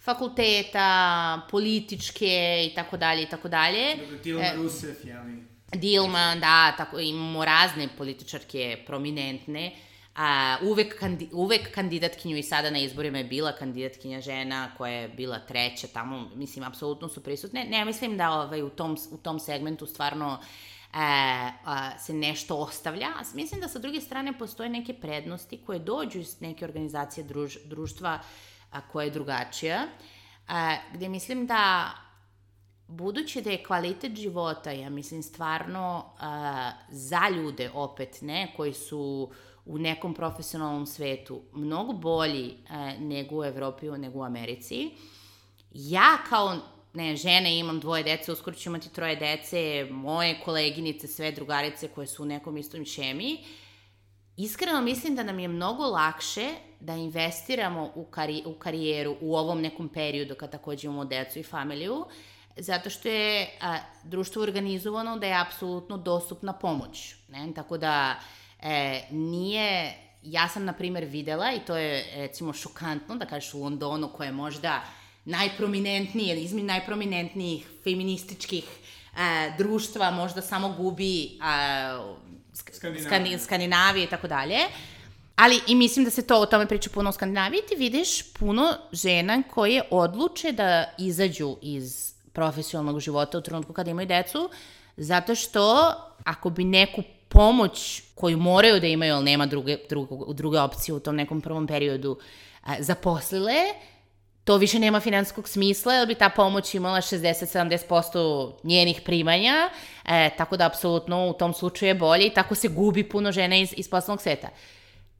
fakulteta, političke i tako dalje i tako dalje. Dobro, Dilma e, Rousseff, jeli? Dilma, da, tako, imamo razne političarke prominentne. A, uvek, kandi, uvek kandidatkinju i sada na izborima je bila kandidatkinja žena koja je bila treća tamo, mislim, apsolutno su prisutne. Ne, mislim da ovaj, u, tom, u tom segmentu stvarno e, a, se nešto ostavlja. Mislim da sa druge strane postoje neke prednosti koje dođu iz neke organizacije druž, društva a, koja je drugačija, a, gde mislim da budući da je kvalitet života, ja mislim stvarno a, za ljude opet, ne, koji su u nekom profesionalnom svetu mnogo bolji e, nego u Evropi, nego u Americi. ja kao ne, žene, imam dvoje dece, uskoro ću imati troje dece, moje koleginice, sve drugarice koje su u nekom istom šemiji, iskreno mislim da nam je mnogo lakše da investiramo u, kari, u karijeru u ovom nekom periodu kad takođe imamo decu i familiju, zato što je a, društvo organizovano da je apsolutno dostupna pomoć. Ne? Tako da e, nije, ja sam na primer videla i to je recimo šokantno da kažeš u Londonu koje je možda najprominentnije, između najprominentnijih feminističkih a, društva možda samo gubi a, Skandinavije. Skandinavije i tako dalje. Ali i mislim da se to o tome priča puno u Skandinaviji, ti vidiš puno žena koje odluče da izađu iz profesionalnog života u trenutku kada imaju decu, zato što ako bi neku pomoć koju moraju da imaju, ali nema druge, druge, druge opcije u tom nekom prvom periodu, a, zaposlile, to više nema finanskog smisla, jer bi ta pomoć imala 60-70% njenih primanja, e, tako da apsolutno u tom slučaju je bolje i tako se gubi puno žena iz, iz poslovnog sveta.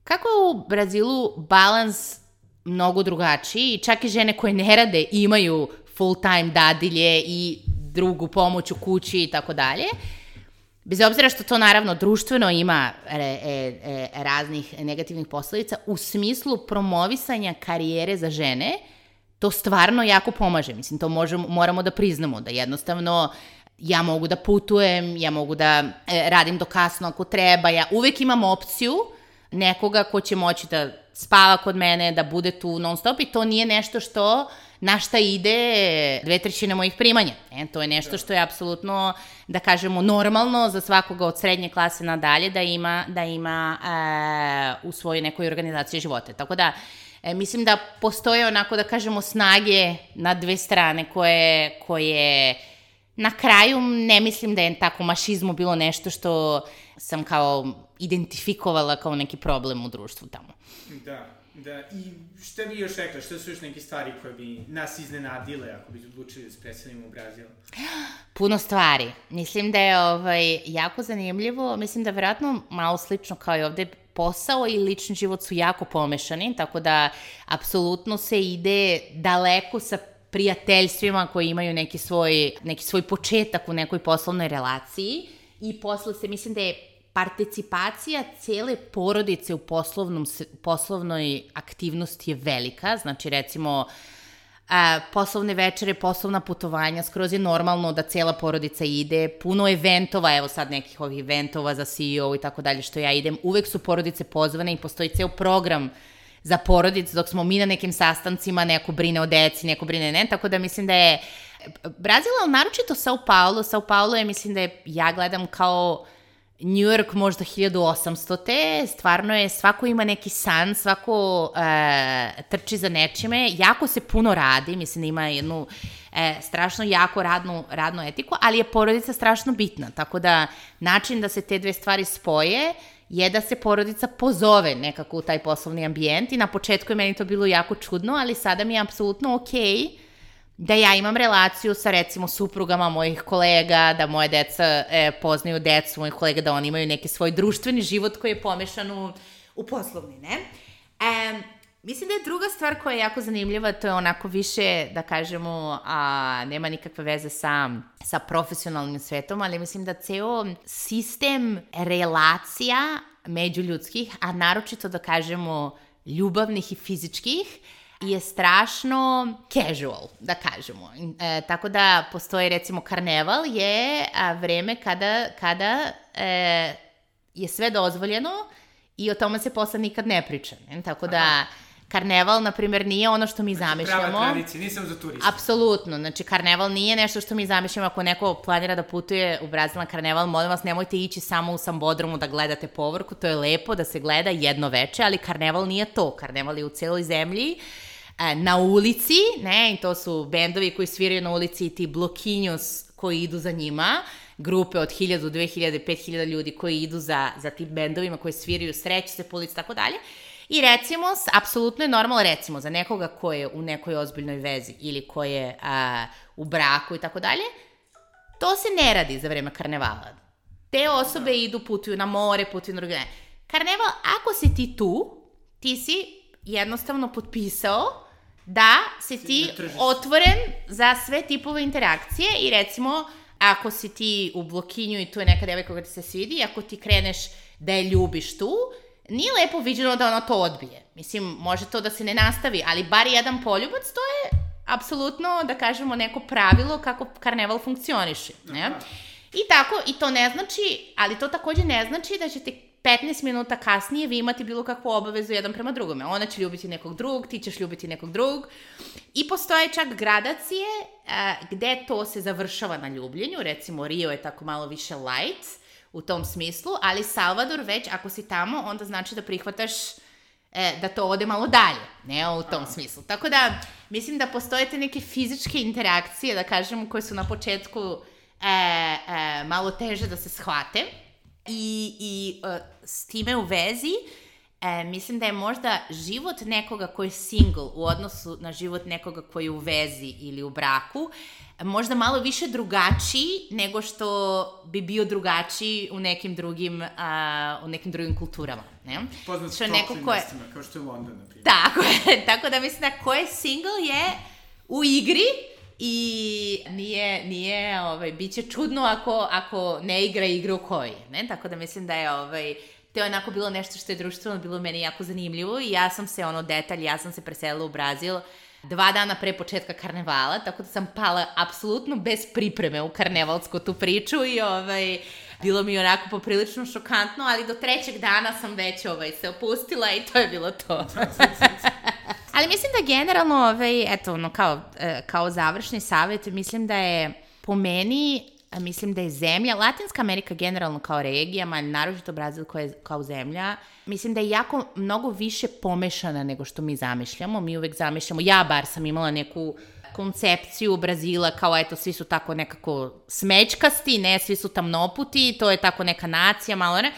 Kako je u Brazilu balans mnogo drugačiji čak i žene koje ne rade imaju full-time dadilje i drugu pomoć u kući i tako dalje. Bez obzira što to naravno društveno ima re, e, e, raznih negativnih posledica, u smislu promovisanja karijere za žene, to stvarno jako pomaže. Mislim, to možemo, moramo da priznamo, da jednostavno ja mogu da putujem, ja mogu da e, radim do kasno ako treba, ja uvek imam opciju nekoga ko će moći da spava kod mene, da bude tu non stop i to nije nešto što na šta ide dve trećine mojih primanja. E, to je nešto što je apsolutno, da kažemo, normalno za svakoga od srednje klase nadalje da ima, da ima e, u svojoj nekoj organizaciji života. Tako da, e, mislim da postoje onako, da kažemo, snage na dve strane koje, koje na kraju ne mislim da je tako mašizmu bilo nešto što sam kao identifikovala kao neki problem u društvu tamo. Da, da. I šta bi još rekla, šta su još neke stvari koje bi nas iznenadile ako bi odlučili da se preselimo u Brazil? Puno stvari. Mislim da je ovaj, jako zanimljivo. Mislim da verovatno malo slično kao i ovde posao i lični život su jako pomešani, tako da apsolutno se ide daleko sa prijateljstvima koji imaju neki svoj, neki svoj početak u nekoj poslovnoj relaciji i posle se, mislim da je participacija cele porodice u poslovnom, poslovnoj aktivnosti je velika, znači recimo a, poslovne večere, poslovna putovanja, skroz je normalno da cela porodica ide, puno eventova, evo sad nekih ovih eventova za CEO i tako dalje što ja idem, uvek su porodice pozvane i postoji ceo program za porodicu, dok smo mi na nekim sastancima, neko brine o deci, neko brine ne, tako da mislim da je Brazil, ali naročito Sao Paulo, Sao Paulo je, mislim da je, ja gledam kao New York možda 1800 te, stvarno je, svako ima neki san, svako e, trči za nečime, jako se puno radi, mislim da ima jednu e, strašno jako radnu, radnu etiku, ali je porodica strašno bitna, tako da način da se te dve stvari spoje je da se porodica pozove nekako u taj poslovni ambijent i na početku je meni to bilo jako čudno, ali sada mi je apsolutno okej okay da ja imam relaciju sa recimo suprugama mojih kolega, da moje deca e, poznaju decu mojih kolega, da oni imaju neki svoj društveni život koji je pomešan u, u poslovni, ne? E, mislim da je druga stvar koja je jako zanimljiva, to je onako više, da kažemo, a, nema nikakve veze sa, sa profesionalnim svetom, ali mislim da ceo sistem relacija međuljudskih, a naročito da kažemo ljubavnih i fizičkih, je strašno casual, da kažemo. E, tako da postoji recimo karneval je a, vreme kada, kada e, je sve dozvoljeno i o tome se posle nikad ne priča. Ne? Tako da Aha. karneval, na primjer, nije ono što mi znači, zamišljamo. Prava tradicija, nisam za turista. Apsolutno, znači karneval nije nešto što mi zamišljamo ako neko planira da putuje u Brazil na karneval, molim vas nemojte ići samo u Sambodromu da gledate povrku, to je lepo da se gleda jedno veče, ali karneval nije to, karneval je u celoj zemlji na ulici, ne, i to su bendovi koji sviraju na ulici i ti blokinjos koji idu za njima, grupe od 1000, 2000, 5000 ljudi koji idu za, za tim bendovima koji sviraju sreće se po ulici, tako dalje. I recimo, apsolutno je normalno, recimo, za nekoga ko je u nekoj ozbiljnoj vezi ili ko je a, u braku i tako dalje, to se ne radi za vreme karnevala. Te osobe idu, putuju na more, putuju na druge. Karneval, ako si ti tu, ti si jednostavno potpisao da se ti otvoren za sve tipove interakcije i recimo ako si ti u blokinju i tu je neka devojka koja ti se svidi, ako ti kreneš da je ljubiš tu, nije lepo viđeno da ona to odbije. Mislim, može to da se ne nastavi, ali bar jedan poljubac, to je apsolutno, da kažemo, neko pravilo kako karneval funkcioniše. Ne? I tako, i to ne znači, ali to takođe ne znači da ćete 15 minuta kasnije vi imati bilo kakvu obavezu jedan prema drugome. Ona će ljubiti nekog drugog, ti ćeš ljubiti nekog drugog. I postoje čak gradacije a, gde to se završava na ljubljenju, recimo Rio je tako malo više light u tom smislu, ali Salvador već ako si tamo, onda znači da prihvataš e, da to ode malo dalje, ne u tom smislu. Tako da, mislim da postoje te neke fizičke interakcije, da kažemo, koje su na početku e, e, malo teže da se shvate. I, i e, s time u vezi, e, mislim da je možda život nekoga koji je single u odnosu na život nekoga koji je u vezi ili u braku, možda malo više drugačiji nego što bi bio drugačiji u nekim drugim, a, u nekim drugim kulturama. Ne? Poznat Što neko ko je- kao što je London, na primjer. Tako tako da mislim da ko je single je u igri i nije, nije, ovaj, bit će čudno ako, ako ne igra igru u kojoj, ne? Tako da mislim da je, ovaj, to je onako bilo nešto što je društveno bilo meni jako zanimljivo i ja sam se, ono, detalj, ja sam se preselila u Brazil dva dana pre početka karnevala, tako da sam pala apsolutno bez pripreme u karnevalsku tu priču i ovaj, bilo mi onako poprilično šokantno, ali do trećeg dana sam već ovaj, se opustila i to je bilo to. Ali mislim da generalno, ovaj, eto, ono, kao, e, kao završni savjet, mislim da je po meni, a mislim da je zemlja, Latinska Amerika generalno kao regija, ma naročito Brazil koja je kao zemlja, mislim da je jako mnogo više pomešana nego što mi zamišljamo. Mi uvek zamišljamo, ja bar sam imala neku koncepciju Brazila kao eto svi su tako nekako smećkasti, ne, svi su tamnoputi, to je tako neka nacija, malo ne.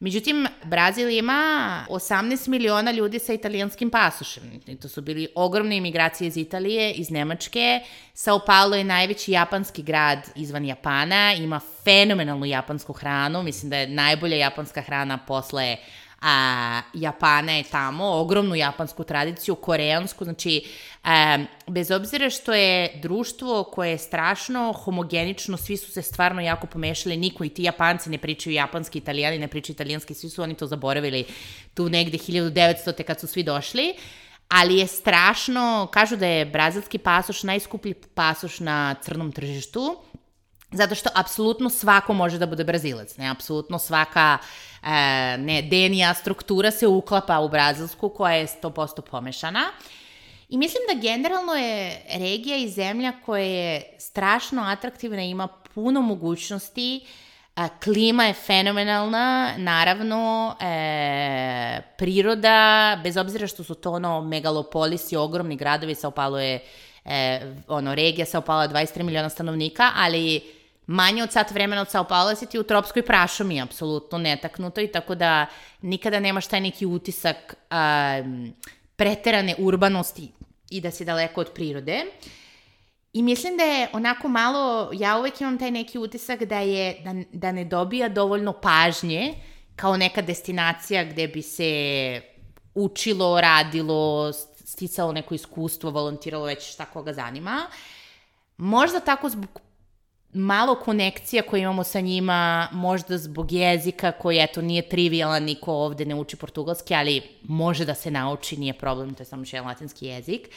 Međutim, Brazil ima 18 miliona ljudi sa italijanskim pasošem. I to su bili ogromne imigracije iz Italije, iz Nemačke. Sao Paulo je najveći japanski grad izvan Japana, ima fenomenalnu japansku hranu, mislim da je najbolja japanska hrana posle a, Japana je tamo, ogromnu japansku tradiciju, koreansku, znači a, bez obzira što je društvo koje je strašno homogenično, svi su se stvarno jako pomešali, niko i ti Japanci ne pričaju japanski, italijani ne pričaju italijanski, svi su oni to zaboravili tu negde 1900. te kad su svi došli, ali je strašno, kažu da je brazilski pasoš najskuplji pasoš na crnom tržištu, Zato što apsolutno svako može da bude brazilac, ne, apsolutno svaka e, ne, DNA struktura se uklapa u brazilsku koja je 100% pomešana. I mislim da generalno je regija i zemlja koja je strašno atraktivna, ima puno mogućnosti, klima je fenomenalna, naravno, e, priroda, bez obzira što su to ono megalopolisi, ogromni gradovi, Sao Paulo je e, ono, regija Sao Paulo 23 miliona stanovnika, ali manje od sat vremena od Sao Paulo si ti u tropskoj prašumi, apsolutno netaknuto i tako da nikada nemaš taj neki utisak um, preterane urbanosti i da si daleko od prirode. I mislim da je onako malo, ja uvek imam taj neki utisak da je, da, da ne dobija dovoljno pažnje kao neka destinacija gde bi se učilo, radilo, sticalo neko iskustvo, volontiralo već šta koga zanima. Možda tako zbog malo konekcija koje imamo sa njima, možda zbog jezika koji, eto, nije trivialan, niko ovde ne uči portugalski, ali može da se nauči, nije problem, to je samo jedan latinski jezik.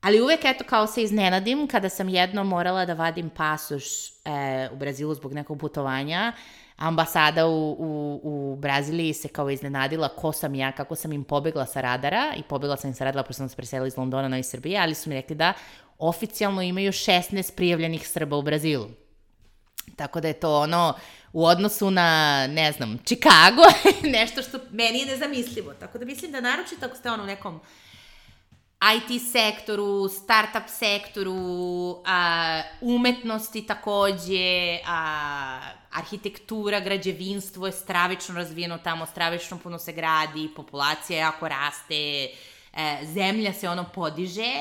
Ali uvek, eto, kao se iznenadim, kada sam jedno morala da vadim pasoš e, u Brazilu zbog nekog putovanja, ambasada u, u, u Braziliji se kao iznenadila ko sam ja, kako sam im pobegla sa radara i pobegla sam im sa radara pošto sam se preselila iz Londona na Srbije, ali su mi rekli da oficijalno imaju 16 prijavljenih Srba u Brazilu. Tako da je to ono, u odnosu na, ne znam, Chicago, nešto što meni je nezamislivo. Tako da mislim da naročito ako ste ono u nekom IT sektoru, startup sektoru, a, umetnosti takođe, a, arhitektura, građevinstvo je stravično razvijeno tamo, stravično puno se gradi, populacija jako raste, e, zemlja se ono podiže,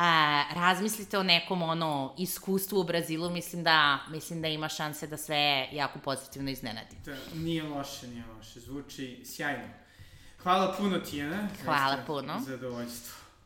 a, razmislite o nekom ono iskustvu u Brazilu, mislim da, mislim da ima šanse da sve jako pozitivno iznenadi. Da, nije loše, nije loše. Zvuči sjajno. Hvala puno, Tijana. Hvala puno. Zadovoljstvo.